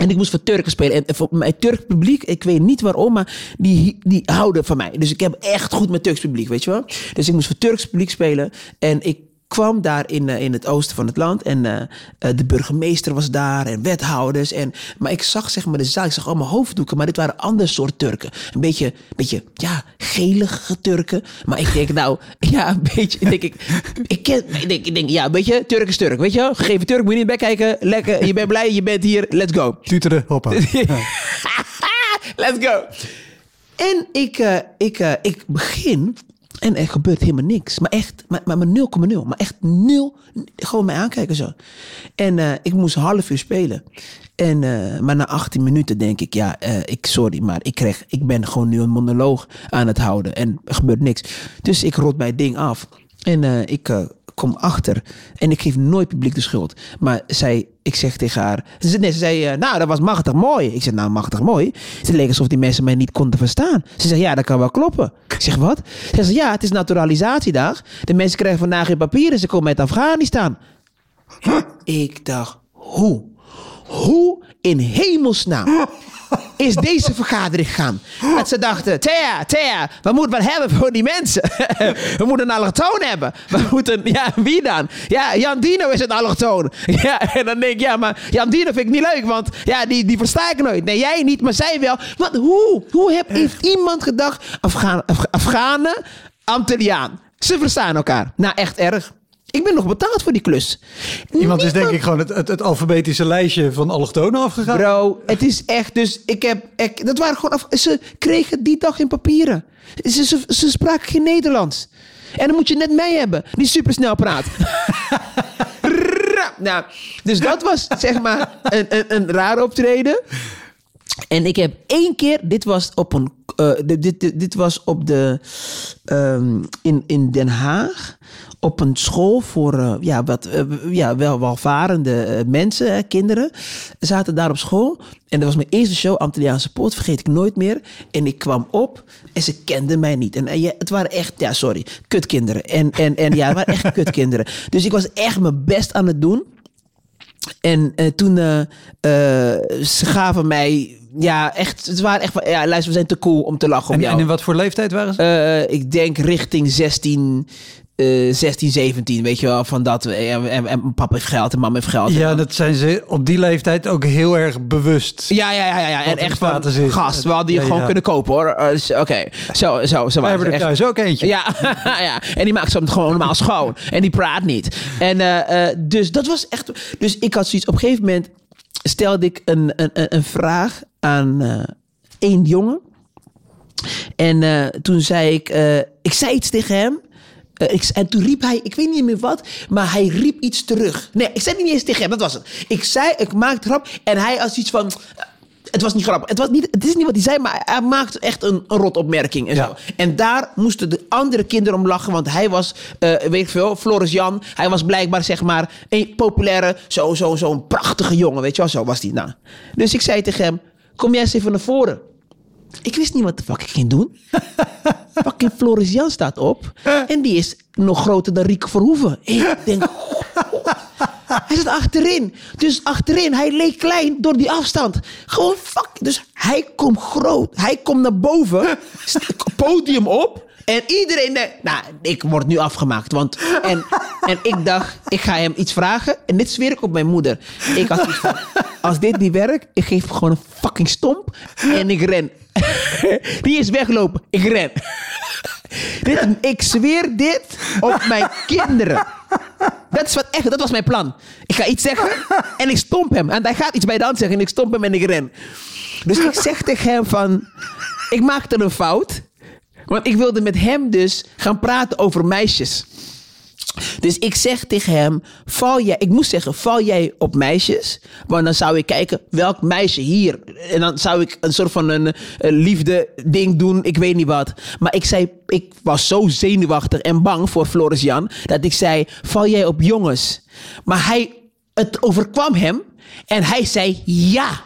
En ik moest voor Turken spelen. En voor mijn Turk publiek, ik weet niet waarom, maar die, die houden van mij. Dus ik heb echt goed met Turks publiek, weet je wel. Dus ik moest voor Turks publiek spelen. En ik kwam daar in, eh, in het oosten van het land. En eh, eh, de burgemeester was daar en wethouders. En, maar ik zag zeg maar de zaal, ik zag allemaal hoofddoeken. Maar dit waren ander soort Turken. Een beetje, beetje ja, gelige Turken. Maar ik denk nou, ja, een beetje, denk ik, ik, ken, ik, denk, ik denk, ja, een beetje Turk is Turk, weet je wel. Gegeven Turk, moet je niet bek kijken. Lekker, je bent blij, je bent hier, let's go. Tuteren, hoppa. Let's go. En ik, ik, ik begin en er gebeurt helemaal niks. Maar echt, maar, maar, maar 0,0. Maar echt nul. Gewoon mij aankijken zo. En eh, ik moest een half uur spelen. En, eh, maar na 18 minuten denk ik, ja, eh, ik, sorry, maar ik, kreeg, ik ben gewoon nu een monoloog aan het houden. En er gebeurt niks. Dus ik rot mijn ding af. En ik kom achter. En ik geef nooit publiek de schuld. Maar zij, ik zeg tegen haar. Ze, zei- nee, ze zei, eh, nou, dat was machtig mooi. Ik zeg, nou, machtig mooi. Ze leek alsof die mensen mij niet konden verstaan. Ze zegt, ja, dat kan wel kloppen. Ik zeg, wat? Ze zegt, ja, het is naturalisatiedag. De mensen krijgen vandaag geen papieren. Ze komen uit Afghanistan. Ik dacht, hoe? Hoe in hemelsnaam is deze vergadering gegaan? Dat ze dachten, Thea, Thea, we moeten wat hebben voor die mensen. We moeten een allochtoon hebben. We moeten, ja, wie dan? Ja, Jan Dino is een allochtoon. Ja, en dan denk ik, ja, maar Jan Dino vind ik niet leuk, want ja, die, die versta ik nooit. Nee, jij niet, maar zij wel. Wat, hoe? Hoe heeft iemand gedacht, Afghaan, Af- Afghanen, Antilliaan, ze verstaan elkaar. Nou, echt erg. Ik ben nog betaald voor die klus. Iemand is denk ik gewoon het, het, het alfabetische lijstje van allochtonen afgegaan. Bro, het is echt. Dus ik heb. Ik, dat waren gewoon. Af, ze kregen die dag geen papieren. Ze, ze, ze spraken geen Nederlands. En dan moet je net mij hebben, die supersnel praat. Ra- nou, dus dat was zeg maar een, een, een raar optreden. En ik heb één keer, dit was op een, eh, dit, dit, dit, dit was op de, ehm, in, in Den Haag, op een school voor eh, ja, wat, eh, ja, wel welvarende eh, mensen, hè, kinderen, zaten daar op school. En dat was mijn eerste show, Antilliaanse Poort, vergeet ik nooit meer. En ik kwam op en ze kenden mij niet. En, ja, het waren echt, ja sorry, kutkinderen. En, en, en ja, het waren echt kutkinderen. Dus ik was echt mijn best aan het doen. En toen eh, ze gaven mij, ja, echt, het waren echt, van, ja, luister, we zijn te cool om te lachen om En, jou. en in wat voor leeftijd waren ze? Ik denk richting 16, eh 16, 17, weet je wel, van dat. eh, En, en, en papa heeft geld en mama heeft geld. ja, dat zijn ze op die leeftijd ook heel erg bewust. Ja, ja, ja, ja, ja. En echt van, is. gast, we hadden die Ja, gewoon ja. kunnen kopen hoor. Eh, dus, Oké, zo, zo, zo. We hebben er echt. thuis ook eentje. Ja, ja, en die maakt ze gewoon normaal schoon. En die praat niet. En eh, eh, dus dat was echt. Dus ik had zoiets. Op een gegeven moment stelde ik een, een, een- vraag aan eh één jongen. En eh, toen zei ik. eh, ik zei iets tegen hem. Eh, ik, en toen riep hij, ik weet niet meer wat, maar hij riep iets terug. Nee, ik zei het niet eens tegen hem, dat was het. Ik zei, ik maakte grap en hij als iets van... eh, Het was niet grappig. Het, was niet, het is niet wat hij zei, maar hij maakte echt een, een rotopmerking. En, Ja. zo. en daar moesten de andere kinderen om lachen, want hij was, eh, weet ik veel, Floris Jan. Hij was blijkbaar, zeg maar, een populaire, zo'n zo, zo'n prachtige jongen, weet je wel. Zo was hij. Nou. Dus ik zei tegen hem, kom jij eens even naar voren. Ik wist niet wat de fuck ik ging doen. Fucking Floris Jan staat op. En die is nog groter dan Rieke Verhoeven. Ik denk... Hij zat achterin. Dus achterin, hij leek klein door die afstand. Gewoon fuck. Dus hij komt groot. Hij komt naar boven. Podium op. En iedereen denkt, nou, ik word nu afgemaakt. Want, en, en ik dacht, ik ga hem iets vragen. En dit zweer ik op mijn moeder. Ik had iets van, als dit niet werkt, ik geef gewoon een fucking stomp. En ik ren. Die is weglopen. Ik ren. Dit, ik zweer dit op mijn kinderen. Dat is wat echt, dat was mijn plan. Ik ga iets zeggen en ik stomp hem. En hij gaat iets bij de hand zeggen en ik stomp hem en ik ren. Dus ik zeg tegen hem van, ik maakte een fout. Want ik wilde met hem dus gaan praten over meisjes. Dus ik zeg tegen hem, val jij, ik moest zeggen, val jij op meisjes? Want dan zou ik kijken, welk meisje hier? En dan zou ik een soort van een, een liefde ding doen, ik weet niet wat. Maar ik zei, ik was zo zenuwachtig en bang voor Floris Jan, dat ik zei, val jij op jongens? Maar hij, het overkwam hem en hij zei ja.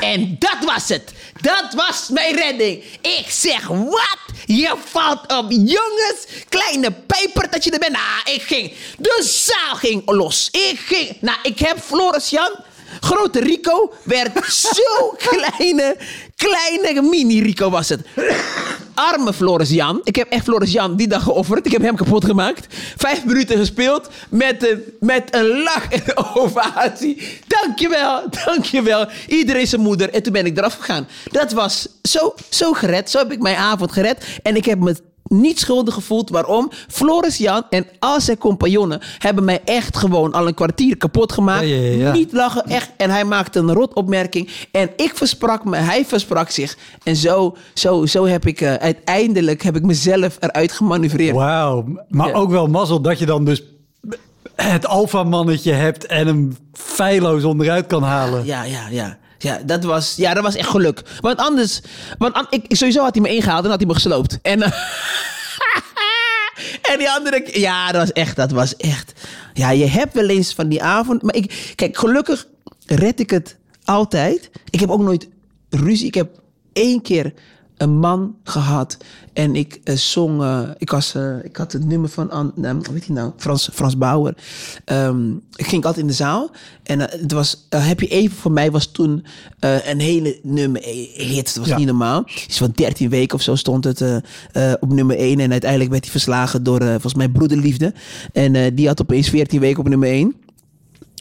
En dat was het. Dat was mijn redding. Ik zeg, wat? Je valt op jongens. Kleine pijper dat je er bent. Nou, ik ging. De zaal ging los. Ik ging. Nou, ik heb Floris Jan. Grote Rico werd zo kleine, kleine mini Rico was het. Arme Floris Jan. Ik heb echt Floris Jan die dag geofferd. Ik heb hem kapot gemaakt. Vijf minuten gespeeld met een, met een lach en een ovatie. Dankjewel, dankjewel. Iedereen zijn moeder. En toen ben ik eraf gegaan. Dat was zo, zo gered. Zo heb ik mijn avond gered. En ik heb me niet schuldig gevoeld. Waarom? Floris Jan en al zijn compagnonnen hebben mij echt gewoon al een kwartier kapot gemaakt. Ja, ja, ja, ja. Niet lachen, echt. En hij maakte een rot opmerking. En ik versprak me, hij versprak zich. En zo, zo, zo heb ik eh, uiteindelijk heb ik mezelf eruit gemanoeuvreerd. Wauw. Maar ook wel mazzel dat je dan dus het alfamannetje hebt en hem feilloos onderuit kan halen. Ja, ja, ja. Ja, dat was, ja, dat was echt geluk. Want anders, want an- ik, sowieso had hij me ingehaald en had hij me gesloopt. En, en die andere, ja, dat was echt, dat was echt. Ja, je hebt wel eens van die avond, maar ik, kijk, gelukkig red ik het altijd. Ik heb ook nooit ruzie. Ik heb één keer een man gehad en ik eh, zong, eh, ik, was, eh, ik had het nummer van, An, hoe heet hij nou, Frans, Frans Bauer. Ehm, ik ging altijd in de zaal en het was, Heb je even voor mij was toen een hele nummer hit. Dat was Ja. niet normaal. Iets van 13 weken of zo stond het op nummer 1 en uiteindelijk werd hij verslagen door volgens mij Broederliefde. En die had opeens 14 weken op nummer 1.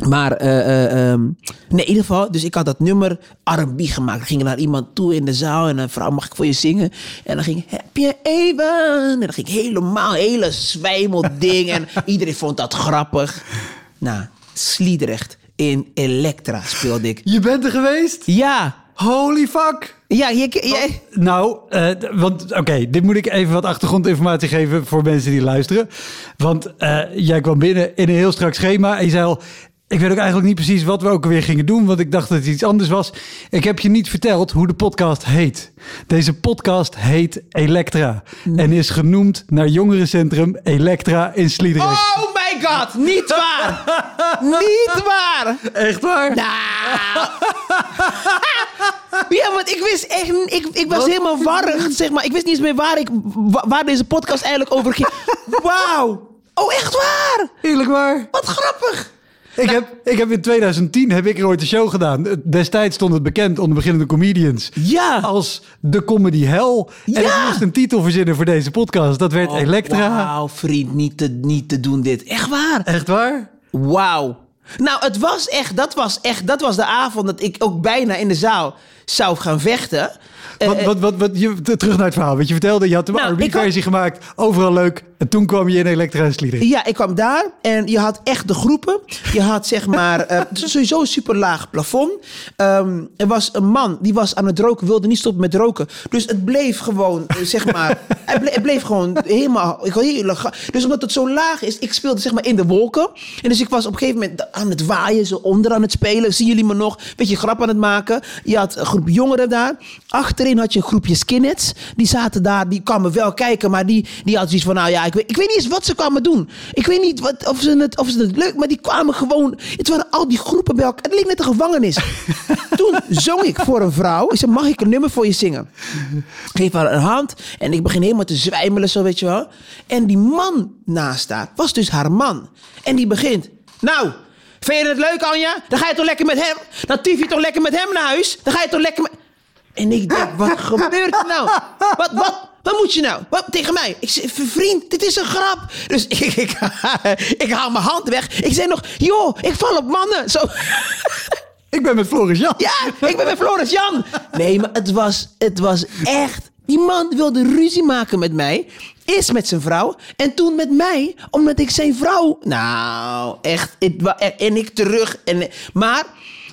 Maar, eh, eh, ehm, nee, in ieder geval, dus ik had dat nummer R&B gemaakt. Ik ging naar iemand toe in de zaal en een vrouw, mag ik voor je zingen? En dan ging heb je even? En dan ging ik helemaal, hele zwijmel ding. en iedereen vond dat grappig. Nou, Sliedrecht in Elektra speelde ik. Je bent er geweest? Ja, Holy fuck! ja, je, jij, Nou, eh, want oké, dit moet ik even wat achtergrondinformatie geven voor mensen die luisteren. Want jij kwam binnen in een heel strak schema en je zei al... Ik weet ook eigenlijk niet precies wat we ook weer gingen doen, want ik dacht dat het iets anders was. Ik heb je niet verteld hoe de podcast heet. Deze podcast heet Elektra en is genoemd naar jongerencentrum Elektra in Sliedrecht. Oh my god, niet waar! niet waar! Echt waar? Nou. ja, want ik wist echt, ik, ik was Wat? helemaal warrig, zeg maar. Ik wist niet eens meer waar, ik, wa- waar deze podcast eigenlijk over ging. Wauw. Oh, echt waar? Eerlijk waar? Wat grappig. Ik, heb, ik heb in 2010 heb ik er ooit een show gedaan. Destijds stond het bekend onder beginnende comedians. Ja. Als de comedy hell. En ik Ja. moest een titel verzinnen voor deze podcast. Dat werd Oh, Elektra. Wauw, vriend, niet te, niet te doen dit. Echt waar? Echt waar? Wauw. Nou, het was echt, dat was echt, dat was de avond dat ik ook bijna in de zaal zou gaan vechten. Eh, Wat, wat, wat, wat, je, terug naar het verhaal. Want je vertelde, je had de Nou, ik R&B-versie gemaakt. Overal leuk. En toen kwam je in Elektra en Sliedrecht. Ja, ik kwam daar en je had echt de groepen. Je had zeg maar eh, sowieso een super laag plafond. Ehm, er was een man die was aan het roken, wilde niet stoppen met roken. Dus het bleef gewoon, eh, zeg maar, het bleef, gewoon helemaal. Ik had dus omdat het zo laag is, ik speelde zeg maar in de wolken. En dus ik was op een gegeven moment aan het waaien, zo onder aan het spelen. Zien jullie me nog? Beetje grap aan het maken. Je had een groep jongeren daar. Achterin had je een groepje skinheads. Die zaten daar, die kwamen wel kijken, maar die, die hadden zoiets van, nou ja, ik weet, ik weet niet eens wat ze kwamen doen. Ik weet niet wat, of, ze het, of ze het leuk, maar die kwamen gewoon. Het waren al die groepen bij elkaar. Het leek net een gevangenis. Toen zong ik voor een vrouw. Ik zei, mag ik een nummer voor je zingen? Ik geef haar een hand en ik begin helemaal te zwijmelen, zo weet je wel. En die man naast haar was dus haar man. En die begint, nou, vind je het leuk, Anja? Dan ga je toch lekker met hem, dan tief je toch lekker met hem naar huis? Dan ga je toch lekker met... En ik denk, wat gebeurt er nou? Wat, wat, wat moet je nou? Wat, tegen mij? Ik zeg, vriend, dit is een grap. Dus ik, ik, ik haal mijn hand weg. Ik zei nog, joh, ik val op mannen. Zo. Ik ben met Floris Jan. Ja, ik ben met Floris Jan. Nee, maar het was, het was echt... Die man wilde ruzie maken met mij. Eerst met zijn vrouw. En toen met mij. Omdat ik zijn vrouw... Nou, echt. Het, en ik terug. En, maar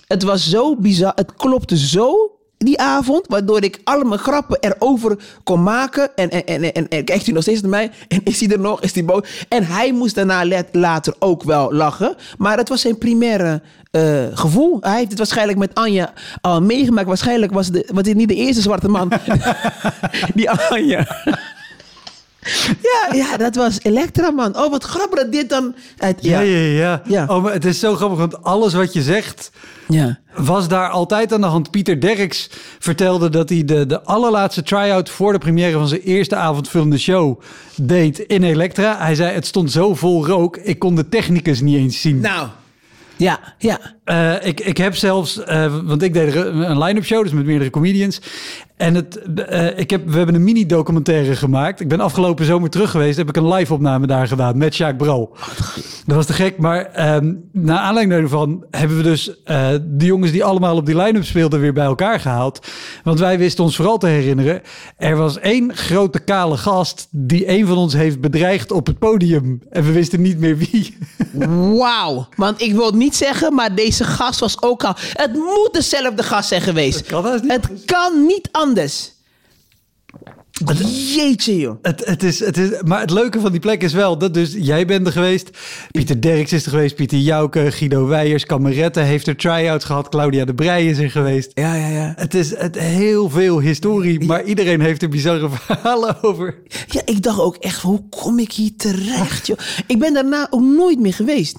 het was zo bizar. Het klopte zo die avond. Waardoor ik alle mijn grappen erover kon maken. En, en, en, en, en kijkt hij nog steeds naar mij. En is hij er nog? Is hij boos? En hij moest daarna let- later ook wel lachen. Maar het was zijn primaire eh, gevoel. Hij heeft het waarschijnlijk met Anja al meegemaakt. Waarschijnlijk was, de, was dit niet de eerste zwarte man. die Anja. ja, ja, dat was Elektra, man. Oh, wat grappig dat dit dan... Uit, Ja, ja, ja. Ja. Oh, maar het is zo grappig, want alles wat je zegt ja. was daar altijd aan de hand. Pieter Derks vertelde dat hij de, de allerlaatste try-out voor de première van zijn eerste avondvullende show deed in Elektra. Hij zei, het stond zo vol rook, ik kon de technicus niet eens zien. Nou. Ja, ja. Eh, ik, ik heb zelfs, eh, want ik deed een line-up show, dus met meerdere comedians. En het, eh, ik heb, we hebben een mini-documentaire gemaakt. Ik ben afgelopen zomer terug geweest, heb ik een live-opname daar gedaan met Jacques Bro. Dat was te gek, maar ehm na aanleiding daarvan hebben we dus eh, de jongens die allemaal op die line-up speelden weer bij elkaar gehaald. Want wij wisten ons vooral te herinneren, er was één grote kale gast die een van ons heeft bedreigd op het podium. En we wisten niet meer wie. Wauw. Want ik wil het niet zeggen, maar deze gast was ook al... Het moet dezelfde gast zijn geweest. Het kan haast niet Het kan niet anders. Jeetje, joh. Het, het is, het is, maar het leuke van die plek is wel dat dus jij bent er geweest. Pieter Derks is er geweest. Pieter Jouke, Guido Weijers, Kamerette heeft er try-out gehad. Claudia de Breij is er geweest. Ja, ja, ja. Het is het, heel veel historie, maar iedereen heeft er bizarre verhalen over. Ja, ik dacht ook echt, hoe kom ik hier terecht, joh? Ik ben daarna ook nooit meer geweest.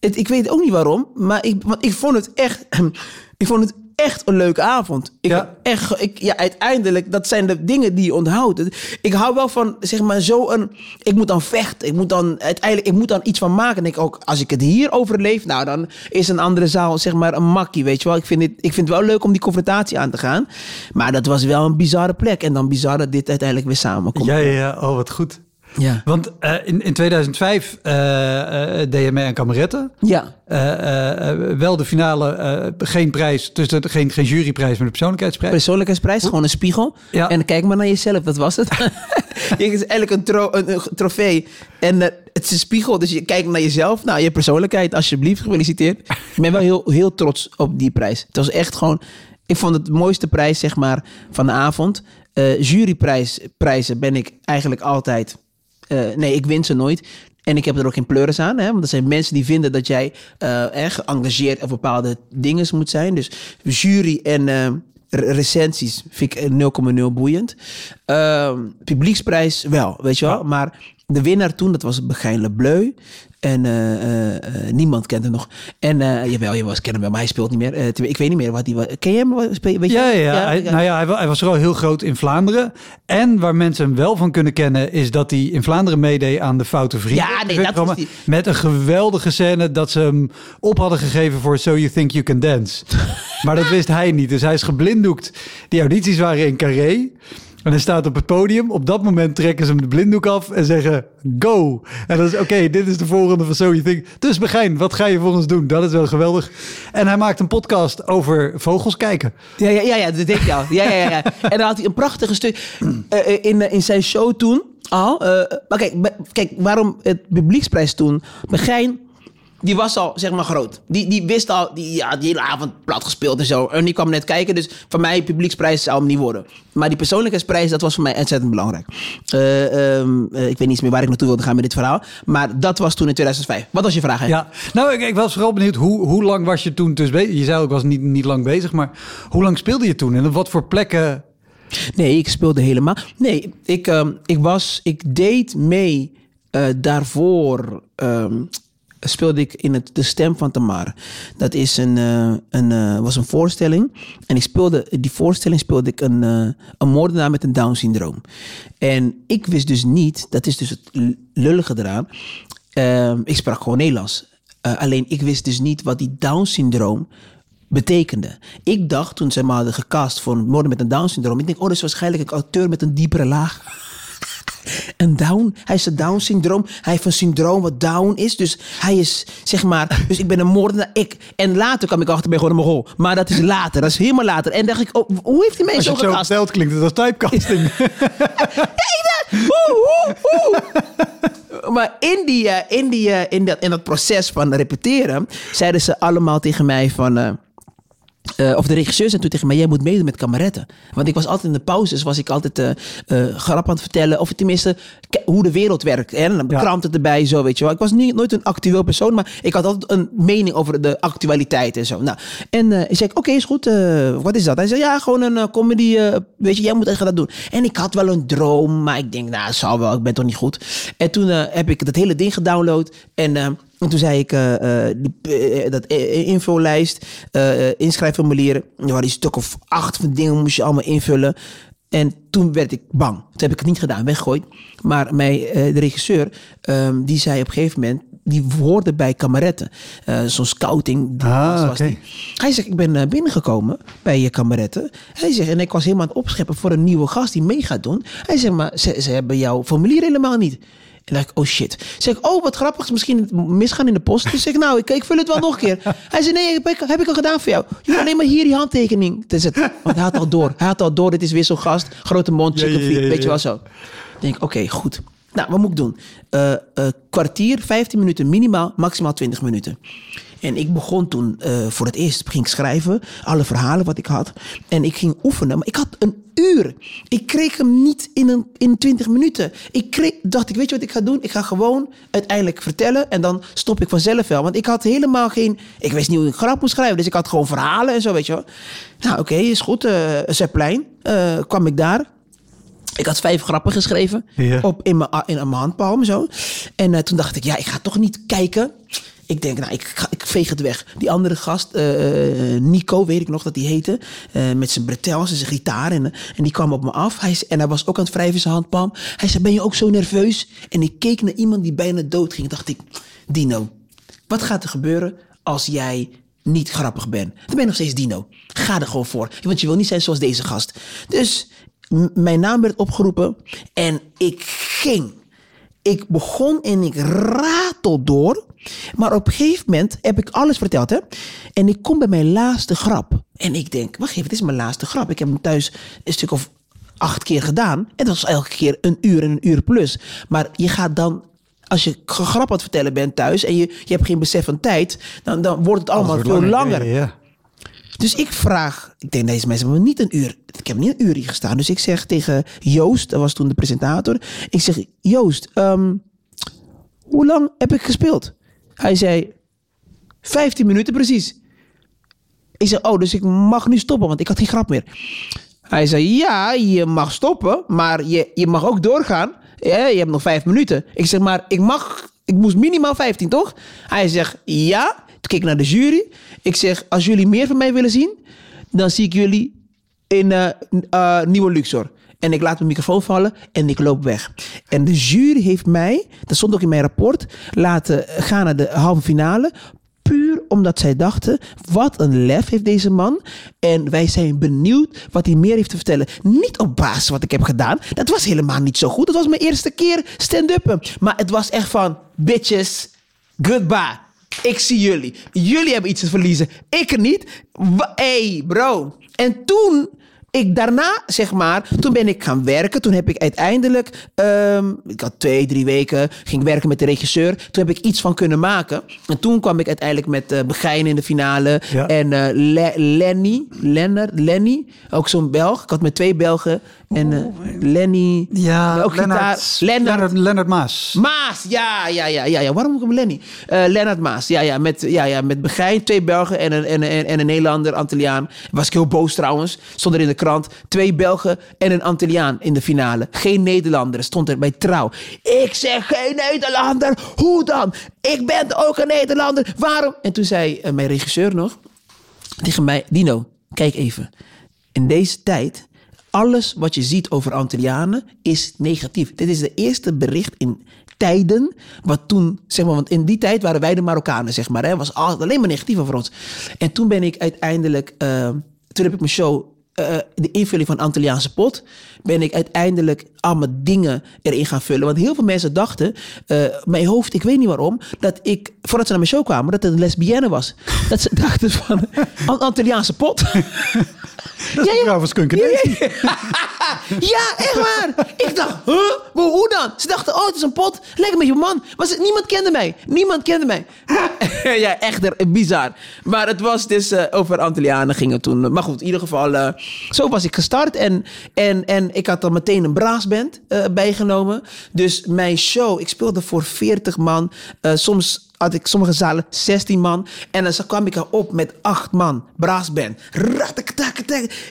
Het, ik weet ook niet waarom, maar ik, want ik vond het echt... Ik vond het echt een leuke avond. Ik, Ja. echt, ik, ja, uiteindelijk, dat zijn de dingen die je onthoudt. Ik hou wel van, zeg maar, zo een... Ik moet dan vechten. Ik moet dan uiteindelijk ik moet dan iets van maken. En ik ook, als ik het hier overleef, nou, dan is een andere zaal, zeg maar, een makkie, weet je wel. Ik vind, het, ik vind het wel leuk om die confrontatie aan te gaan. Maar dat was wel een bizarre plek. En dan bizar dat dit uiteindelijk weer samenkomt. Ja, ja, ja. Oh, wat goed. Ja. Want eh, in, in 2005 eh eh deed je mee aan Kameretten. Ja. Eh, eh, wel de finale, geen prijs, dus de, geen, geen juryprijs, maar de persoonlijkheidsprijs. Persoonlijkheidsprijs, gewoon een spiegel. Ja. En kijk maar naar jezelf, dat was het. je is eigenlijk een, tro- een, een trofee. En het is een spiegel, dus je kijkt naar jezelf. Nou, je persoonlijkheid, alsjeblieft, gefeliciteerd. Ik ben wel heel, heel trots op die prijs. Het was echt gewoon... Ik vond het de mooiste prijs, zeg maar, van de avond. Juryprijzen ben ik eigenlijk altijd... eh, nee, ik win ze nooit. En ik heb er ook geen pleuris aan. Hè? Want er zijn mensen die vinden dat jij eh erg geëngageerd op bepaalde dingen moet zijn. Dus jury en eh, re- recensies vind ik eh, 0,0 boeiend. Ehm, publieksprijs wel, weet je wel. Maar de winnaar toen, dat was Begijn Lebleu. En eh, eh, eh, niemand kent hem nog. En jawel, je was kennen hem maar hij speelt niet meer. Ik weet niet meer wat hij was. Ken je hem? Wat- speel- Weet je? Ja, ja, ja. Hij, nou ja, hij, hij was vooral heel groot in Vlaanderen. En waar mensen hem wel van kunnen kennen, is dat hij in Vlaanderen meedeed aan de Foute Vrienden. Ja, nee, dat programma. is die- Met een geweldige scène dat ze hem op hadden gegeven voor So You Think You Can Dance. maar dat wist hij niet. Dus hij is geblinddoekt. Die audities waren in Carré. En hij staat op het podium. Op dat moment trekken ze hem de blinddoek af en zeggen go. En dat is oké, dit is de volgende van So You Think. Dus Begijn, wat ga je voor ons doen? Dat is wel geweldig. En hij maakt een podcast over vogels kijken. Ja, ja, ja, ja dat denk ik al. Ja, ja, ja, ja. En dan had hij een prachtige stuk eh, eh, in, eh, in zijn show toen al. maar kijk, kijk, waarom het publieksprijs toen? Begijn, die was al, zeg maar, groot. Die, die wist al, die, ja, die hele avond plat gespeeld en zo. En die kwam net kijken, dus voor mij publieksprijs zou hem niet worden. Maar die persoonlijkheidsprijs, dat was voor mij ontzettend belangrijk. Ehm, eh, ik weet niet meer waar ik naartoe wilde gaan met dit verhaal. Maar dat was toen in 2005. Wat was je vraag? hè? Ja, nou, ik, ik was vooral benieuwd, hoe, hoe lang was je toen dus bezig? Je zei ook, ik was niet, niet lang bezig, maar hoe lang speelde je toen? En op wat voor plekken? Nee, ik speelde helemaal. Nee, ik, ehm, ik was. Ik deed mee. eh, daarvoor ehm, speelde ik in het De Stem van Tamar. Dat is een, eh, een, eh, was een voorstelling. En ik speelde, die voorstelling speelde ik een, eh, een moordenaar met een Down-syndroom. En ik wist dus niet, dat is dus het lullige eraan. ik sprak gewoon Nederlands. Alleen ik wist dus niet wat die Down-syndroom betekende. Ik dacht toen ze me hadden gecast voor een moorden met een Down-syndroom. Ik denk, oh, dat is waarschijnlijk een auteur met een diepere laag. Een down. Hij is een down-syndroom. Hij heeft een syndroom wat down is. Dus hij is, zeg maar, dus ik ben een moordenaar. Ik. En later kwam ik achter, ben gewoon een mogol. Maar dat is later, dat is helemaal later. En dacht ik, oh, hoe heeft hij mij Als je het zo vertelt, klinkt het als typecasting. Maar in, die, eh, in, die, eh, in, dat, in dat proces van repeteren, zeiden ze allemaal tegen mij van. eh, eh, of de regisseur zei toen tegen mij, jij moet meedoen met kameretten. Want ik was altijd in de pauzes, was ik altijd eh, grap aan het vertellen. Of tenminste, hoe de wereld werkt. Hè? En dan Ja. erbij, zo weet je wel. Ik was niet, nooit een actueel persoon, maar ik had altijd een mening over de actualiteit en zo. Nou, en ik zei, oké, is goed. wat is dat? Hij zei, ja, gewoon een comedy. weet je, jij moet echt dat doen. En ik had wel een droom, maar ik denk, nou, zal wel. Ik ben toch niet goed. En toen heb ik dat hele ding gedownload. En... en toen zei ik, eh, eh, die, eh, dat infolijst, inschrijfformulieren. Er waren een stuk of acht van dingen moest je allemaal invullen. En toen werd ik bang. Toen heb ik het niet gedaan, weggegooid. Maar mijn, de regisseur, ehm, die zei op een gegeven moment... Die hoorde bij kameretten. Zo'n scouting. Ah, was die. Hij zegt, ik ben binnengekomen bij je kameretten. Hij zegt, en ik was helemaal aan het opscheppen voor een nieuwe gast die mee gaat doen. Hij zegt, maar ze, ze hebben jouw formulier helemaal niet. En dacht ik, oh shit. Zeg ik, oh wat grappig, is misschien misgaan in de post. Dus zeg ik, nou, ik, ik vul het wel nog een keer. Hij zei, nee, heb ik, heb ik al gedaan voor jou. Je alleen maar hier die handtekening te zetten. Want hij had al door. Hij had al door, dit is wisselgast. Grote mond, chicken ja, ja, ja, weet je wel zo. Ik denk, oké, goed. Nou, wat moet ik doen? Eh, eh, kwartier, 15 minuten minimaal, maximaal 20 minuten. En ik begon toen eh, voor het eerst, ging schrijven, alle verhalen wat ik had. En ik ging oefenen, maar ik had een uur. Ik kreeg hem niet in, een, in 20 minuten. Ik kreeg, dacht ik, weet je wat ik ga doen? Ik ga gewoon uiteindelijk vertellen en dan stop ik vanzelf wel. Want ik had helemaal geen, ik wist niet hoe ik grap moest schrijven. Dus ik had gewoon verhalen en zo, weet je wel. Nou, oké, is goed. eh Zeppelin, eh, kwam ik daar. Ik had vijf grappen geschreven Ja. op, in, mijn, in mijn handpalm zo. En toen dacht ik, ja, ik ga toch niet kijken. Ik denk, nou, ik, ik veeg het weg. Die andere gast, eh, eh, Nico, weet ik nog dat die heette. eh, met zijn bretels en zijn gitaar. En, en die kwam op me af. Hij, en hij was ook aan het wrijven zijn handpalm. Hij zei, ben je ook zo nerveus? En ik keek naar iemand die bijna dood ging. dacht ik, Dino, wat gaat er gebeuren als jij niet grappig bent? Dan ben je nog steeds Dino. Ga er gewoon voor. Want je wil niet zijn zoals deze gast. Dus mijn naam werd opgeroepen en ik ging. Ik begon en ik ratel door. Maar op een gegeven moment heb ik alles verteld. Hè? En ik kom bij mijn laatste grap. En ik denk, wacht even, dit is mijn laatste grap. Ik heb hem thuis een stuk of acht keer gedaan. En dat was elke keer een uur en een uur plus. Maar je gaat dan, als je grap aan het vertellen bent thuis... en je, je hebt geen besef van tijd... dan, dan wordt het allemaal veel langer. Ja. Dus ik vraag, ik denk deze mensen hebben niet een uur. Ik heb niet een uur hier gestaan. Dus ik zeg tegen Joost, dat was toen de presentator. Ik zeg, Joost, ehm, hoe lang heb ik gespeeld? Hij zei, 15 minuten precies. Ik zeg, oh, dus ik mag nu stoppen, want ik had geen grap meer. Hij zei, ja, je mag stoppen, maar je, je mag ook doorgaan. Je hebt nog vijf minuten. Ik zeg, maar ik mag, ik moest minimaal 15, toch? Hij zegt, ja. Keek naar de jury. Ik zeg, als jullie meer van mij willen zien, dan zie ik jullie in eh, eh, Nieuwe Luxor. En ik laat mijn microfoon vallen en ik loop weg. En de jury heeft mij, dat stond ook in mijn rapport, laten gaan naar de halve finale. Puur omdat zij dachten, wat een lef heeft deze man. En wij zijn benieuwd wat hij meer heeft te vertellen. Niet op basis wat ik heb gedaan. Dat was helemaal niet zo goed. Dat was mijn eerste keer stand-uppen. Maar het was echt van, bitches, goodbye. Ik zie jullie. Jullie hebben iets te verliezen. Ik niet. Wa- hey, bro. En toen, ik daarna, zeg maar, toen ben ik gaan werken. Toen heb ik uiteindelijk, ehm, ik had twee, drie weken, ging werken met de regisseur. Toen heb ik iets van kunnen maken. En toen kwam ik uiteindelijk met eh Begijn in de finale. Ja. En eh, Le- Lenny, Lennart, Lenny, ook zo'n Belg. Ik had met twee Belgen. En eh, Lenny, Ja, ook. Lennart, Lennart, Maas. Maas, ja, ja, ja, ja, ja. Waarom moet ik hem Lenny? Lennart Maas, ja, ja, met, ja, ja, met Begijn, twee Belgen en een, en, een- en een Nederlander, Antilliaan. Was ik heel boos trouwens, stond er in de Twee Belgen en een Antilliaan in de finale. Geen Nederlander, stond er bij Trouw. Ik zeg geen Nederlander, hoe dan? Ik ben ook een Nederlander, waarom? En toen zei eh, mijn regisseur nog tegen mij, Dino, kijk even. In deze tijd, alles wat je ziet over Antillianen is negatief. Dit is de eerste bericht in tijden, wat toen, zeg maar, want in die tijd waren wij de Marokkanen, zeg maar. hè. Was alleen maar negatief over ons. En toen ben ik uiteindelijk, eh, toen heb ik mijn show eh, de invulling van Antilliaanse pot, ben ik uiteindelijk allemaal dingen erin gaan vullen. Want heel veel mensen dachten, eh, mijn hoofd, ik weet niet waarom, dat ik, voordat ze naar mijn show kwamen, dat het een lesbienne was. dat ze dachten van, An- Antilliaanse pot. Dat is Ja, ja. kunkendetie. Ja, echt waar. Ik dacht, huh? Hoe dan? Ze dachten, oh, het is een pot. Lekker met je man. Maar ze, niemand kende mij. Niemand kende mij. ja, echt bizar. Maar het was dus eh, over Antillianen gingen toen. Maar goed, in ieder geval, eh, zo was ik gestart. En, en, en ik had dan meteen een braasband eh, bijgenomen. Dus mijn show, ik speelde voor 40 man. Soms had ik sommige zalen 16 man. En dan kwam ik erop met 8 man. Braasband.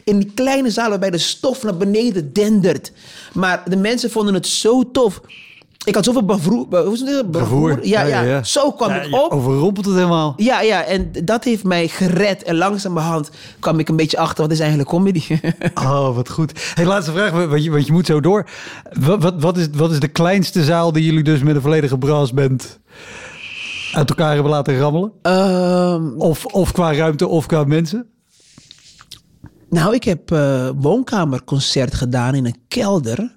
In die kleine zaal waarbij de stof naar beneden dendert. Maar de mensen vonden het zo tof. Ik had zoveel het? Bravoer. Ja, ja, Zo kwam Ja, ik op. Overrompelt het helemaal. Ja, ja, en dat heeft mij gered. En langzamerhand kwam ik een beetje achter. Wat is eigenlijk comedy? Oh, wat goed. Hey, laatste vraag, want je, want je moet zo door. Wat, wat, wat, is, wat is de kleinste zaal die jullie dus met een volledige brassband uit elkaar hebben laten rammelen? Ehm, Of, of qua ruimte of qua mensen? Nou, ik heb eh woonkamerconcert gedaan in een kelder.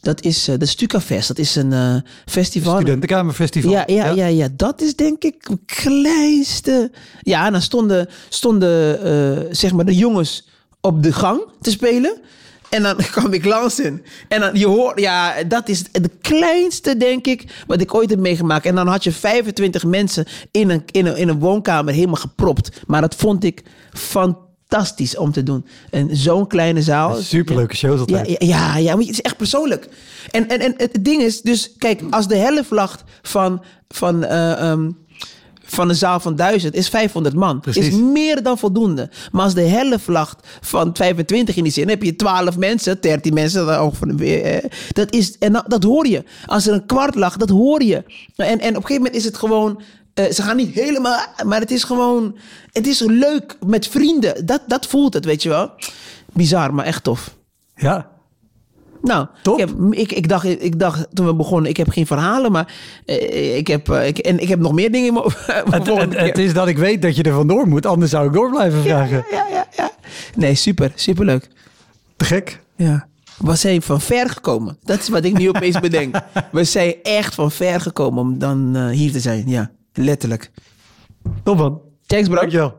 Dat is uh, de Stukafest. Dat is een eh, festival. Studentenkamerfestival. Ja, ja, ja, ja, dat is denk ik het kleinste. Ja, en dan stonden, stonden zeg maar de jongens op de gang te spelen. En dan kwam ik langs in. En dan, je hoort, ja, dat is de kleinste, denk ik, wat ik ooit heb meegemaakt. En dan had je 25 mensen in een, in een, in een woonkamer helemaal gepropt. Maar dat vond ik fantastisch om te doen. En zo'n kleine zaal. Superleuke shows altijd. ja, ja, ja, maar het is echt persoonlijk. En, en, en het ding is, dus kijk, als de helft lacht van, van, eh, ehm, van een zaal van 1000 is 500 man. Precies. Is meer dan voldoende. Maar als de helft lacht van 25 in die zin, heb je 12 mensen, 13 mensen. ongeveer, Dat, is, en dat, dat hoor je. Als er een kwart lacht, dat hoor je. En, en op een gegeven moment is het gewoon. eh, ze gaan niet helemaal, maar het is gewoon. Het is leuk met vrienden. Dat, dat voelt het, weet je wel. Bizar, maar echt tof. Ja. Nou, Top. Ik, heb, ik, ik, dacht, ik dacht toen we begonnen, ik heb geen verhalen, maar eh, ik, heb, eh, ik, en ik heb nog meer dingen in Het, het, is dat ik weet dat je er vandoor moet, anders zou ik door blijven vragen. Ja, ja, ja. Nee, super, superleuk. Te gek. Ja. We zijn van ver gekomen. Dat is wat ik nu opeens bedenk. We zijn echt van ver gekomen om dan eh, hier te zijn. Ja, letterlijk. Top man. Thanks, bro. Dankjewel.